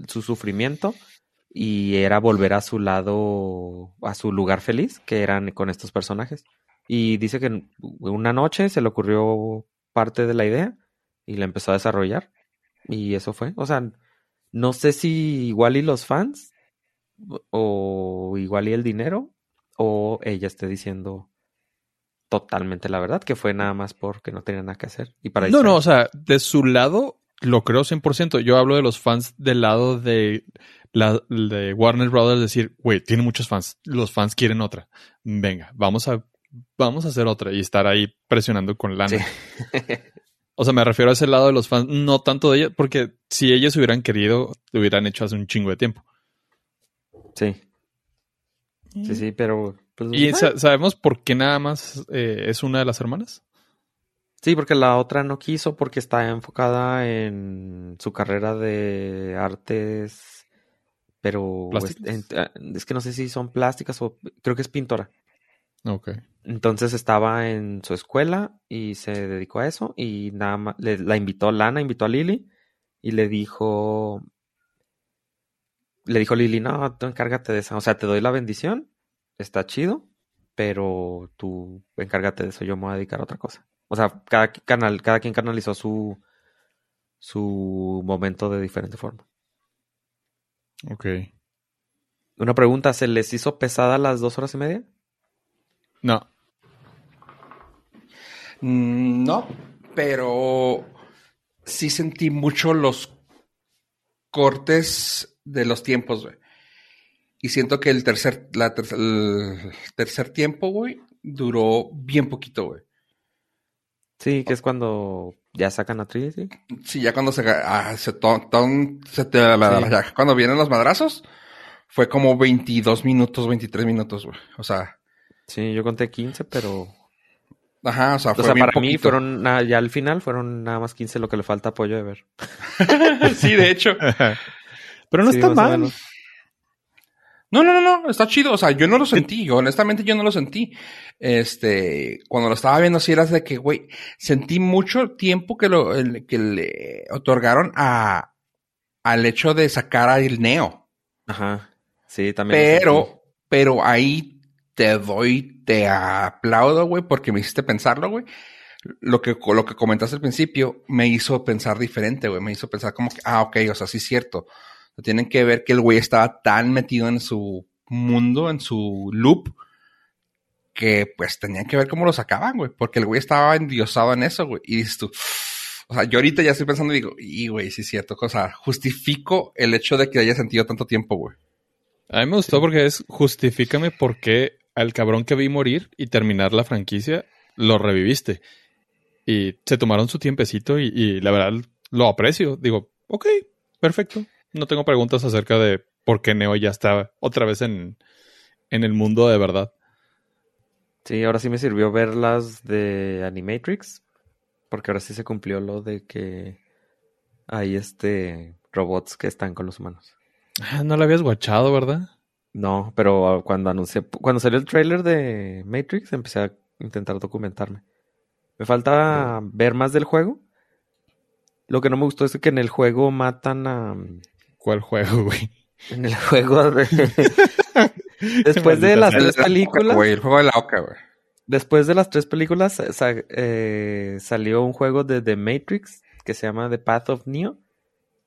su sufrimiento y era volver a su lado, a su lugar feliz, que eran con estos personajes. Y dice que una noche se le ocurrió parte de la idea y la empezó a desarrollar. Y eso fue. O sea, no sé si igual y los fans o igual y el dinero o ella esté diciendo totalmente la verdad, que fue nada más porque no tenía nada que hacer. Y para No, no, o sea, de su lado lo creo 100%. Yo hablo de los fans del lado de, la, de Warner Brothers, decir, güey, tiene muchos fans. Los fans quieren otra. Venga, vamos a, vamos a hacer otra y estar ahí presionando con lana. Sí. O sea, me refiero a ese lado de los fans, no tanto de ella, porque si ellos hubieran querido, lo hubieran hecho hace un chingo de tiempo. sí. Sí, sí, pero... pues, ¿Y sa- sabemos por qué nada más eh, es una de las hermanas? Sí, porque la otra no quiso porque está enfocada en su carrera de artes, pero es, en- ah, es que no sé si son plásticas o creo que es pintora. Ok. Entonces estaba en su escuela y se dedicó a eso y nada más le- la invitó Lana, invitó a Lily y le dijo, le dijo Lily, no, tú encárgate de eso, o sea, te doy la bendición, está chido, pero tú encárgate de eso, yo me voy a dedicar a otra cosa. O sea, cada canal, cada quien canalizó su su momento de diferente forma. Ok. Una pregunta, ¿se les hizo pesada las dos horas y media? No. Mm, No, pero sí sentí mucho los cortes de los tiempos, güey. Y siento que el tercer, la ter- el tercer tiempo, güey, duró bien poquito, güey. Sí, que es cuando ya sacan a Trinity. Sí, ya cuando se, ah, se, to- ton- se te- la- Sí. ya cuando vienen los madrazos, fue como 22 minutos, 23 minutos, güey. O sea, Sí, yo conté 15, pero ajá, o sea, O fue sea, bien para mí fueron, ya al final fueron nada más 15 lo que le falta apoyo de ver. sí, de hecho. Pero no Sí, está o mal. No, no, no, no, está chido. O sea, yo no lo sentí. Yo, honestamente, yo no lo sentí. Este, cuando lo estaba viendo, sí era de que, güey, sentí mucho tiempo que lo, el- que le otorgaron a, al hecho de sacar a el Neo. Ajá. Sí, también. Pero, pero ahí te doy, te aplaudo, güey, porque me hiciste pensarlo, güey. Lo que, lo que comentaste al principio me hizo pensar diferente, güey. Me hizo pensar como que, ah, ok, o sea, sí es cierto. Tienen que ver que el güey estaba tan metido en su mundo, en su loop, que pues tenían que ver cómo lo sacaban, güey. Porque el güey estaba endiosado en eso, güey. Y dices tú, o sea, yo ahorita ya estoy pensando y digo, y güey, sí es cierto. O sea, justifico el hecho de que haya sentido tanto tiempo, güey. A mí me gustó porque es justifícame por qué al cabrón que vi morir y terminar la franquicia lo reviviste. Y se tomaron su tiempecito y, y la verdad lo aprecio. Digo, ok, perfecto. No tengo preguntas acerca de por qué Neo ya está otra vez en, en el mundo de verdad. Sí, ahora sí me sirvió ver las de Animatrix. Porque ahora sí se cumplió lo de que hay este robots que están con los humanos. Ah, No lo habías guachado, ¿verdad? No, pero cuando anuncié, cuando salió el trailer de Matrix, empecé a intentar documentarme. Me falta ver más del juego. Lo que no me gustó es que en el juego matan a. ¿Cuál juego, güey? En el juego de. Después de las tres El- películas. Güey, el juego de la oca, güey. Después de las tres películas sa- eh, salió un juego de The Matrix que se llama The Path of Neo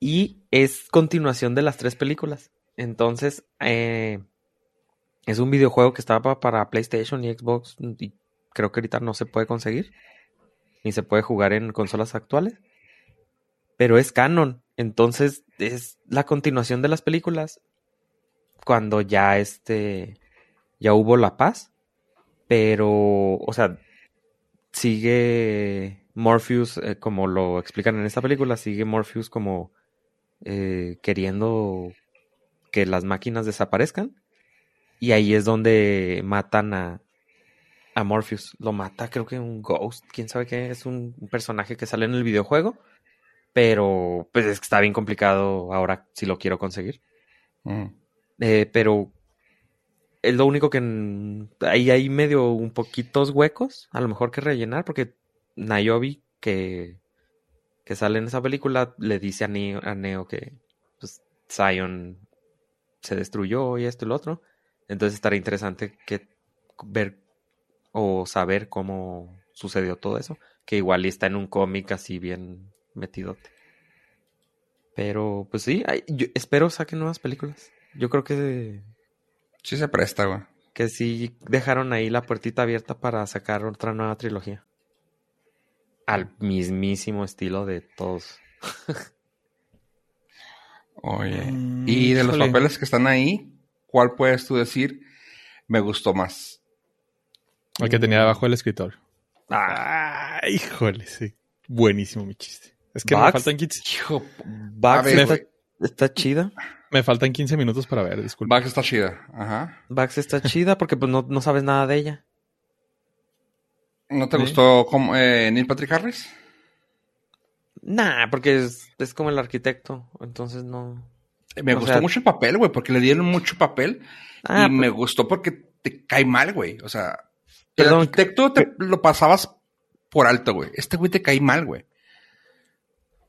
y es continuación de las tres películas. Entonces, eh, es un videojuego que estaba para PlayStation y Xbox y creo que ahorita no se puede conseguir ni se puede jugar en consolas actuales. Pero es canon, entonces es la continuación de las películas cuando ya este ya hubo la paz pero, o sea, sigue Morpheus, eh, como lo explican en esta película, sigue Morpheus como eh, queriendo que las máquinas desaparezcan. Y ahí es donde matan a, a Morpheus. Lo mata, creo que un Ghost, quién sabe qué, es un, un personaje que sale en el videojuego. Pero pues es que está bien complicado ahora si lo quiero conseguir. Ujú. Eh, pero es lo único que ahí hay medio un poquitos huecos, a lo mejor que rellenar, porque Nayobi, que, que sale en esa película, le dice a Neo, a Neo que pues, Zion se destruyó y esto y lo otro. Entonces estaría interesante que ver o saber cómo sucedió todo eso, que igual está en un cómic así bien metidote. Pero pues sí, yo espero saquen nuevas películas. Yo creo que Sí se presta, güey. que sí dejaron ahí la puertita abierta para sacar otra nueva trilogía. Al mismísimo estilo de todos. Oye. Mm, y de los papeles que están ahí, ¿cuál puedes tú decir me gustó más? El que tenía debajo del escritorio. Ah, híjole, sí. Buenísimo mi chiste. Es que me Bugs. faltan 15, Hijo, Bugs A ver, está, chida. me faltan 15 minutos para ver, disculpa. Bugs está chida. Ajá. Bugs está chida porque pues no, no sabes nada de ella. ¿No te Sí. gustó como, eh, Neil Patrick Harris? Nah, porque es, es como el arquitecto. Entonces no. Me O gustó sea- mucho el papel, güey, porque le dieron mucho papel. Ah, y me pues, gustó porque te cae mal, güey. O sea, Perdón, el arquitecto te lo pasabas por alto, güey. Este güey te cae mal, güey.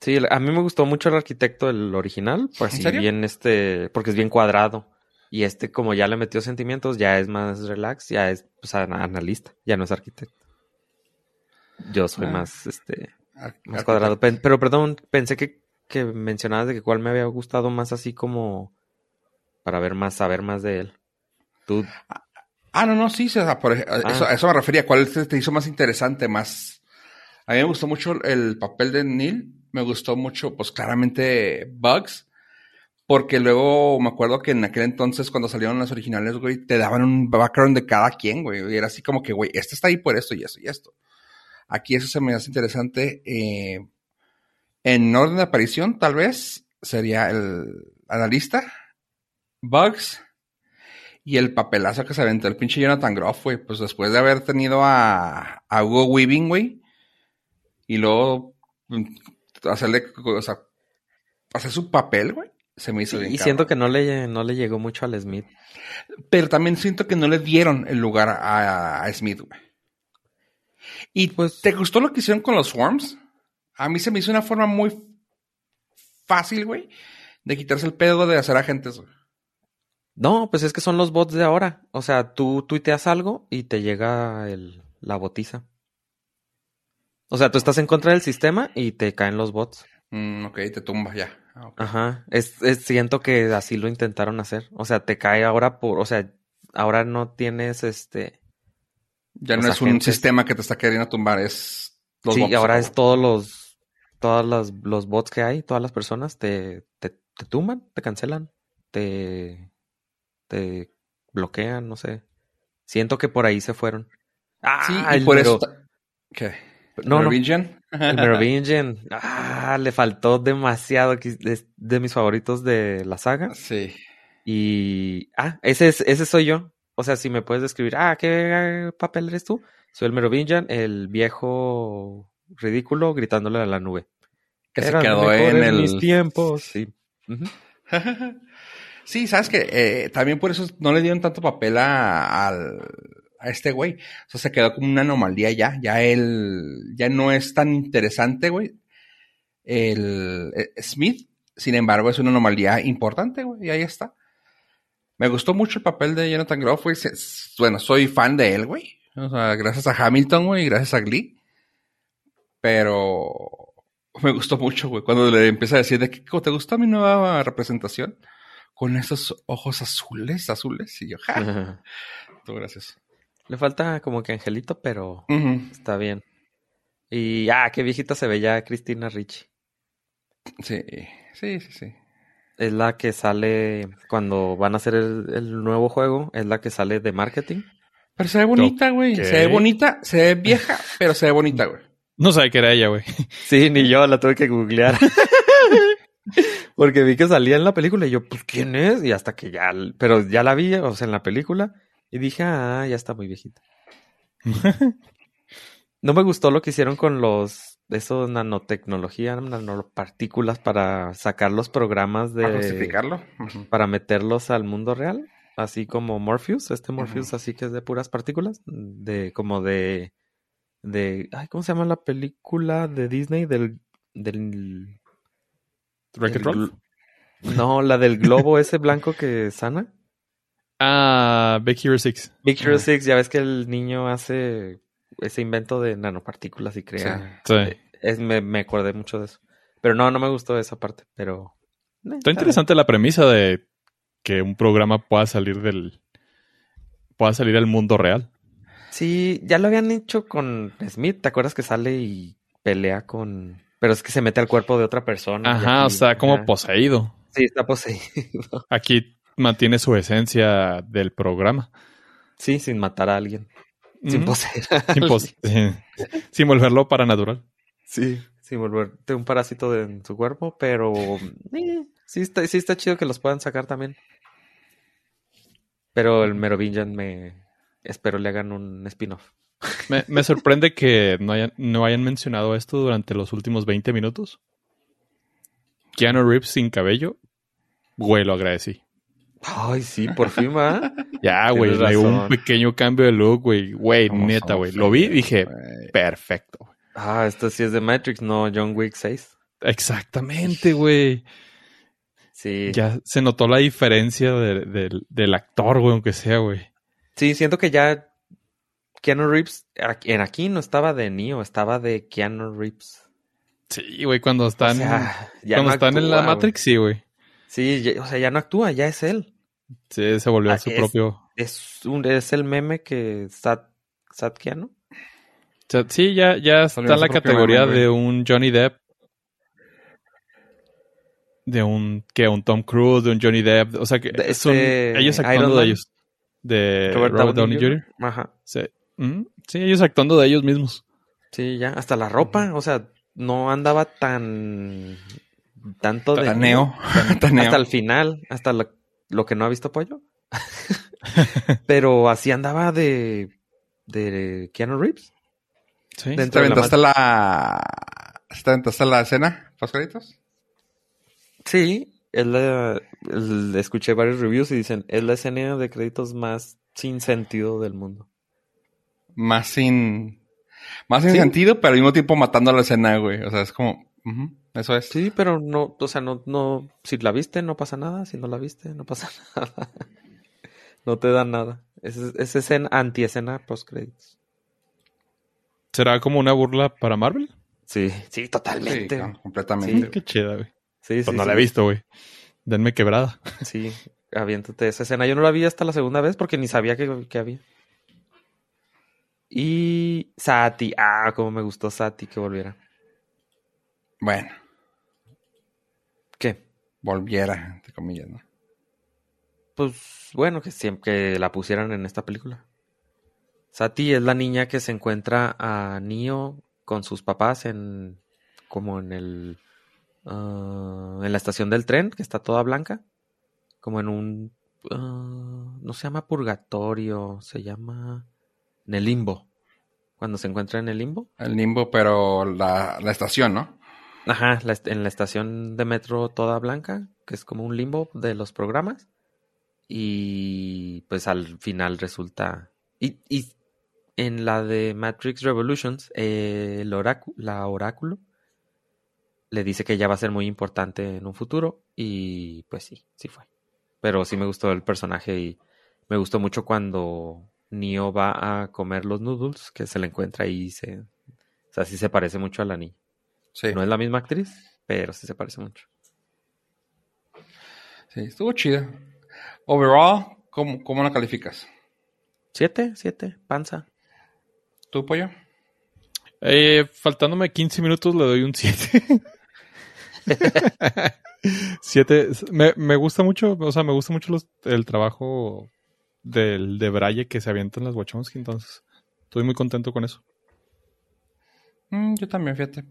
Sí, a mí me gustó mucho el arquitecto, el original, pues bien este, porque es bien cuadrado. Y este, como ya le metió sentimientos, ya es más relax, ya es pues, ana- analista, ya no es arquitecto. Yo soy Ah. más, este, más cuadrado. Pero perdón, pensé que, que mencionabas de que cuál me había gustado más así como para ver más, saber más de él. Tú, Ah, no, no, sí, o sea, por ej- a eso, a eso me refería. ¿Cuál te, te hizo más interesante, más... A mí me gustó mucho el papel de Neil. Me gustó mucho, pues claramente, Bugs. Porque luego me acuerdo que en aquel entonces, cuando salieron las originales, güey, te daban un background de cada quien, güey. Y era así como que, güey, este está ahí por esto y esto y esto. Aquí eso se me hace interesante. eh, en orden de aparición, tal vez, sería el analista, Bugs, y el papelazo que se aventó el pinche Jonathan Groff, güey, pues después de haber tenido a, a Hugo Weaving, güey, y luego mm, hacerle, o sea, hacer su papel, güey, se me hizo bien. y siento que no le, no le llegó mucho al Smith. Pero también siento que no le dieron el lugar a, a Smith, güey. ¿Y Pues- te gustó lo que hicieron con los Swarms? A mí se me hizo una forma muy fácil, güey, de quitarse el pedo de hacer agentes, güey. No, pues es que son los bots de ahora. O sea, tú tuiteas algo y te llega el, la botiza. O sea, tú estás en contra del sistema y te caen los bots. Mm, ok, te tumba ya. Ah. Ajá. Es, es- siento que así lo intentaron hacer. O sea, te cae ahora por, o sea, ahora no tienes este. Ya no es un sistema que te está queriendo tumbar, es los sí, bots, ahora es todos los, todas las, los bots que hay, todas las personas te, te, te tumban, te cancelan, te, te bloquean, no sé. Siento que por ahí se fueron. Ah, Sí, y el por eso. ¿Qué? No, no. Merovingian? El Merovingian. Ah, le faltó demasiado. Es de mis favoritos de la saga. Sí. Y. Ah, ese, es, ese soy yo. O sea, si me puedes describir, ah, ¿qué papel eres tú? Soy el Merovingian, el viejo ridículo gritándole a la nube. Que se quedó en el. mis tiempos. Sí. Sí, sabes que eh, también por eso no le dieron tanto papel a, al- a este güey. O sea, se quedó como una anomalía ya. Ya él ya no es tan interesante, güey. El eh, Smith, sin embargo, es una anomalía importante, güey. Y ahí está. Me gustó mucho el papel de Jonathan Groff, güey. Bueno, soy fan de él, güey. O sea, gracias a Hamilton, güey, y gracias a Glee. Pero me gustó mucho, güey, cuando le empieza a decir de que "¿Cómo te gustó mi nueva representación con esos ojos azules, azules. Y yo, ja, tú, gracias. Le falta como que Angelito, pero está bien. Y, ah, qué viejita se ve ya Cristina Ricci. Sí, sí, sí, sí. Es la que sale cuando van a hacer el, el nuevo juego. Es la que sale de marketing. Pero se ve bonita, güey. Se ve bonita, se ve vieja, pero se ve bonita, güey. No sabía que era ella, güey. Sí, ni yo la tuve que googlear. Porque vi que salía en la película y yo, pues, ¿quién es? Y hasta que ya, pero ya la vi, o sea, en la película. Y dije, ah, ya está muy viejita. No me gustó lo que hicieron con los, eso nanotecnología, nanopartículas para sacar los programas de... Para justificarlo. Para meterlos al mundo real, así como Morpheus, este Morpheus así que es de puras partículas, de como de de ay, ¿cómo se llama la película de Disney del del del No, la del globo ese blanco que sana. Ah, Big Hero 6. Big Hero Ajá. 6, ya ves que el niño hace ese invento de nanopartículas y crea. Sí. Sí. Es, me, me acordé mucho de eso. Pero no, no me gustó esa parte, pero... eh, Está interesante la premisa de que un programa pueda salir del. pueda salir al mundo real. Sí, ya lo habían hecho con Smith. ¿Te acuerdas que sale y pelea con. Pero es que se mete al cuerpo de otra persona. Ajá, aquí- o sea, como poseído. Sí, está poseído. Aquí mantiene su esencia del programa. Sí, sin matar a alguien. Sin poseer Sin, pos- sin volverlo paranatural. Sí. Sin volverte un parásito de- en su cuerpo, pero. eh, sí, está, sí está chido que los puedan sacar también. Pero el Merovingian me. Espero le hagan un spin-off. Me, me sorprende que no hayan, no hayan mencionado esto durante los últimos 20 minutos. Keanu Reeves sin cabello. Güey, lo agradecí. Ay, sí, por fin va. Ya, güey, le un pequeño cambio de look, güey. Güey, ¿Cómo neta, güey. Lo vi y dije, perfecto. Ah, esto sí es de Matrix, no John Wick 6. Exactamente, güey. Sí. Ya se notó la diferencia de- del- del actor, güey, aunque sea, güey. Sí, siento que ya Keanu Reeves en aquí no estaba de Neo, estaba de Keanu Reeves. Sí, güey, cuando están, o sea, ya cuando no están en la Matrix, sí, güey. güey. Sí, ya- o sea, ya no actúa, ya es él. Sí, se volvió Ah, su es- propio. Es un es el meme que Sat, Sat Keanu. O sea, sí, ya, ya está en la categoría meme, de un Johnny Depp. De un, que un Tom Cruise, de un Johnny Depp. O sea, que De son este ellos actuando de ellos. De Robert Robert, Downey Downey Jr. Ajá. Sí. Ujú. Sí, ellos actuando de ellos mismos. Sí, ya, hasta la ropa, o sea, no andaba tan tanto de. Tan hasta el final, hasta lo, lo que no ha visto pollo. Pero así andaba de de Keanu Reeves. Sí. Dentro ¿Te de la aventaste la... ¿Te aventaste la escena? ¿Los créditos? Sí, es la- el- escuché varios reviews y dicen, es la escena de créditos más sin sentido del mundo. Más sin... Más sin Sí. sentido, pero al mismo tiempo matando la escena, güey. O sea, es como... eso es. Sí, pero no, o sea, no, no, si la viste no pasa nada, si no la viste no pasa nada. No te da nada. Es, es escena, anti-escena post-créditos. ¿Será como una burla para Marvel? Sí, sí, Sí, totalmente. no, completamente. Sí. Qué chida, güey. Sí, sí, Pues no sí. la he visto, güey. Denme quebrada. Sí, aviéntate esa escena. Yo no la vi hasta la segunda vez porque ni sabía que, que había. Y Sati, ah, como me gustó Sati que volviera. Bueno, ¿Qué? volviera, entre comillas, ¿no? Pues bueno, que siempre que la pusieran en esta película. Sati es la niña que se encuentra a Neo con sus papás en como en el ah, en la estación del tren que está toda blanca, como en un ah, no se llama purgatorio, se llama en el limbo. Cuando se encuentra en el limbo. El limbo, pero la, la estación, ¿no? Ajá, en la estación de metro toda blanca, que es como un limbo de los programas. Y pues al final resulta. Y, y en la de Matrix Revolutions, eh, el orácu- la oráculo le dice que ella va a ser muy importante en un futuro. Y pues sí, sí fue. Pero sí me gustó el personaje y me gustó mucho cuando Neo va a comer los noodles, que se le encuentra ahí y se. O sea, sí se parece mucho a la niña. Sí. No es la misma actriz, pero sí se parece mucho. Sí, estuvo chida. Overall, ¿cómo, cómo la calificas? ¿Siete? ¿Siete? ¿Panza? ¿Tú, pollo? Eh, faltándome 15 minutos le doy un 7. 7. Me, me gusta mucho, o sea, me gusta mucho los- el trabajo del de Braille que se avienta en las Wachowski, entonces estoy muy contento con eso. Mm, yo también, fíjate.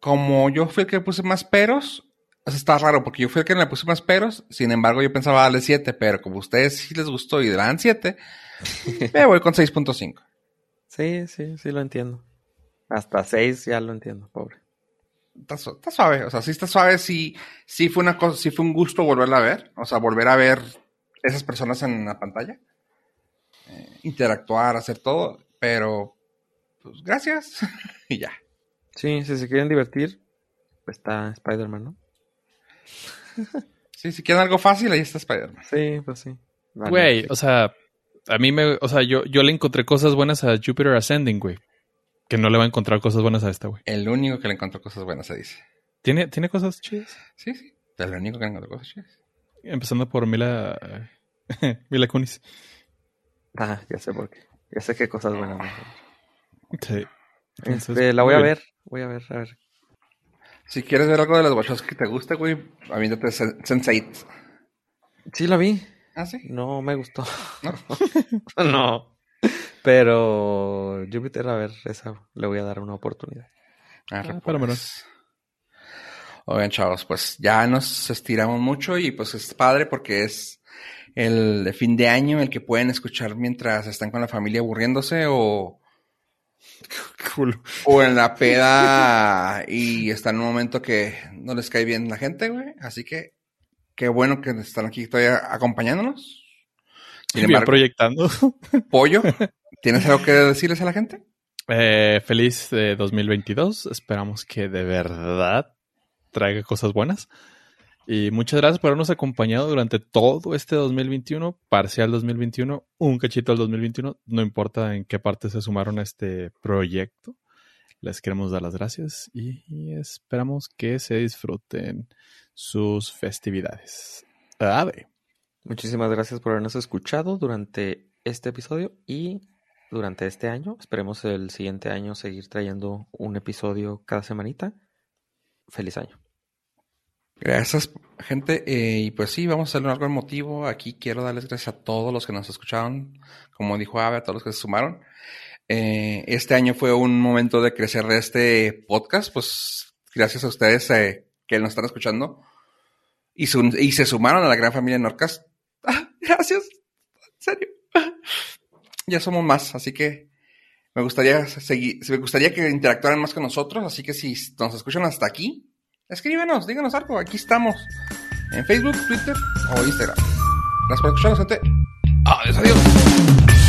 Como yo fui el que puse más peros, o sea, está raro porque yo fui el que le puse más peros, sin embargo yo pensaba darle 7, pero como a ustedes sí les gustó y le dan 7, me voy con 6.5. Sí, sí, sí lo entiendo. Hasta seis ya lo entiendo, pobre. Está suave, o sea, sí está suave, sí, sí fue una cosa, sí fue un gusto volverla a ver, o sea, volver a ver esas personas en la pantalla, eh, interactuar, hacer todo, pero, pues, gracias, y ya. Sí, si se quieren divertir, pues está Spider-Man, ¿no? Sí, si quieren algo fácil, ahí está Spider-Man. Sí, pues sí. Vale, Güey, sí. o sea, a mí me. O sea, yo, yo le encontré cosas buenas a Jupiter Ascending, güey. Que no le va a encontrar cosas buenas a esta, güey. El único que le encontró cosas buenas, se dice. ¿Tiene, ¿Tiene cosas chidas? Sí, sí, el único que le encontró cosas chidas. Empezando por Mila. Mila Kunis. Ah, ya sé por qué. Ya sé qué cosas buenas. Sí. Entonces, Este, la voy a ver. Voy a ver, a ver. Si quieres ver algo de los Wachowski que te guste, güey, aviéntate Sen- Sense8. Sí, la vi. Ah, sí. No me gustó. ¿No? no. Pero Jupiter, a ver, esa le voy a dar una oportunidad. Arre, Ah, para pues. Oigan, chavos, pues ya nos estiramos mucho y pues es padre porque es el fin de año el que pueden escuchar mientras están con la familia aburriéndose o, Culo. o en la peda y está en un momento que no les cae bien la gente, güey. Así que qué bueno que están aquí todavía acompañándonos. Sin embargo, proyectando. Pollo, ¿tienes algo que decirles a la gente? Eh, feliz eh, 2022. Esperamos que de verdad traiga cosas buenas. Y muchas gracias por habernos acompañado durante todo este 2021, parcial 2021, un cachito al 2021. No importa en qué parte se sumaron a este proyecto. Les queremos dar las gracias y esperamos que se disfruten sus festividades. Ave. Muchísimas gracias por habernos escuchado durante este episodio y durante este año. Esperemos el siguiente año seguir trayendo un episodio cada semanita. Feliz año. Gracias, gente. Eh, y pues sí, vamos a hacer algo emotivo. Aquí quiero darles gracias a todos los que nos escucharon. Como dijo Ave, a todos los que se sumaron. Eh, este año fue un momento de crecer de este podcast. Pues gracias a ustedes eh, que nos están escuchando. Y, su- y se sumaron a la gran familia Norcas. Ah, gracias. En serio. Ya somos más, así que me gustaría seguir, me gustaría que interactuaran más con nosotros. Así que si nos escuchan hasta aquí, escríbenos, díganos algo. Aquí estamos. En Facebook, Twitter o Instagram. Gracias por escucharnos, gente. Adiós, adiós.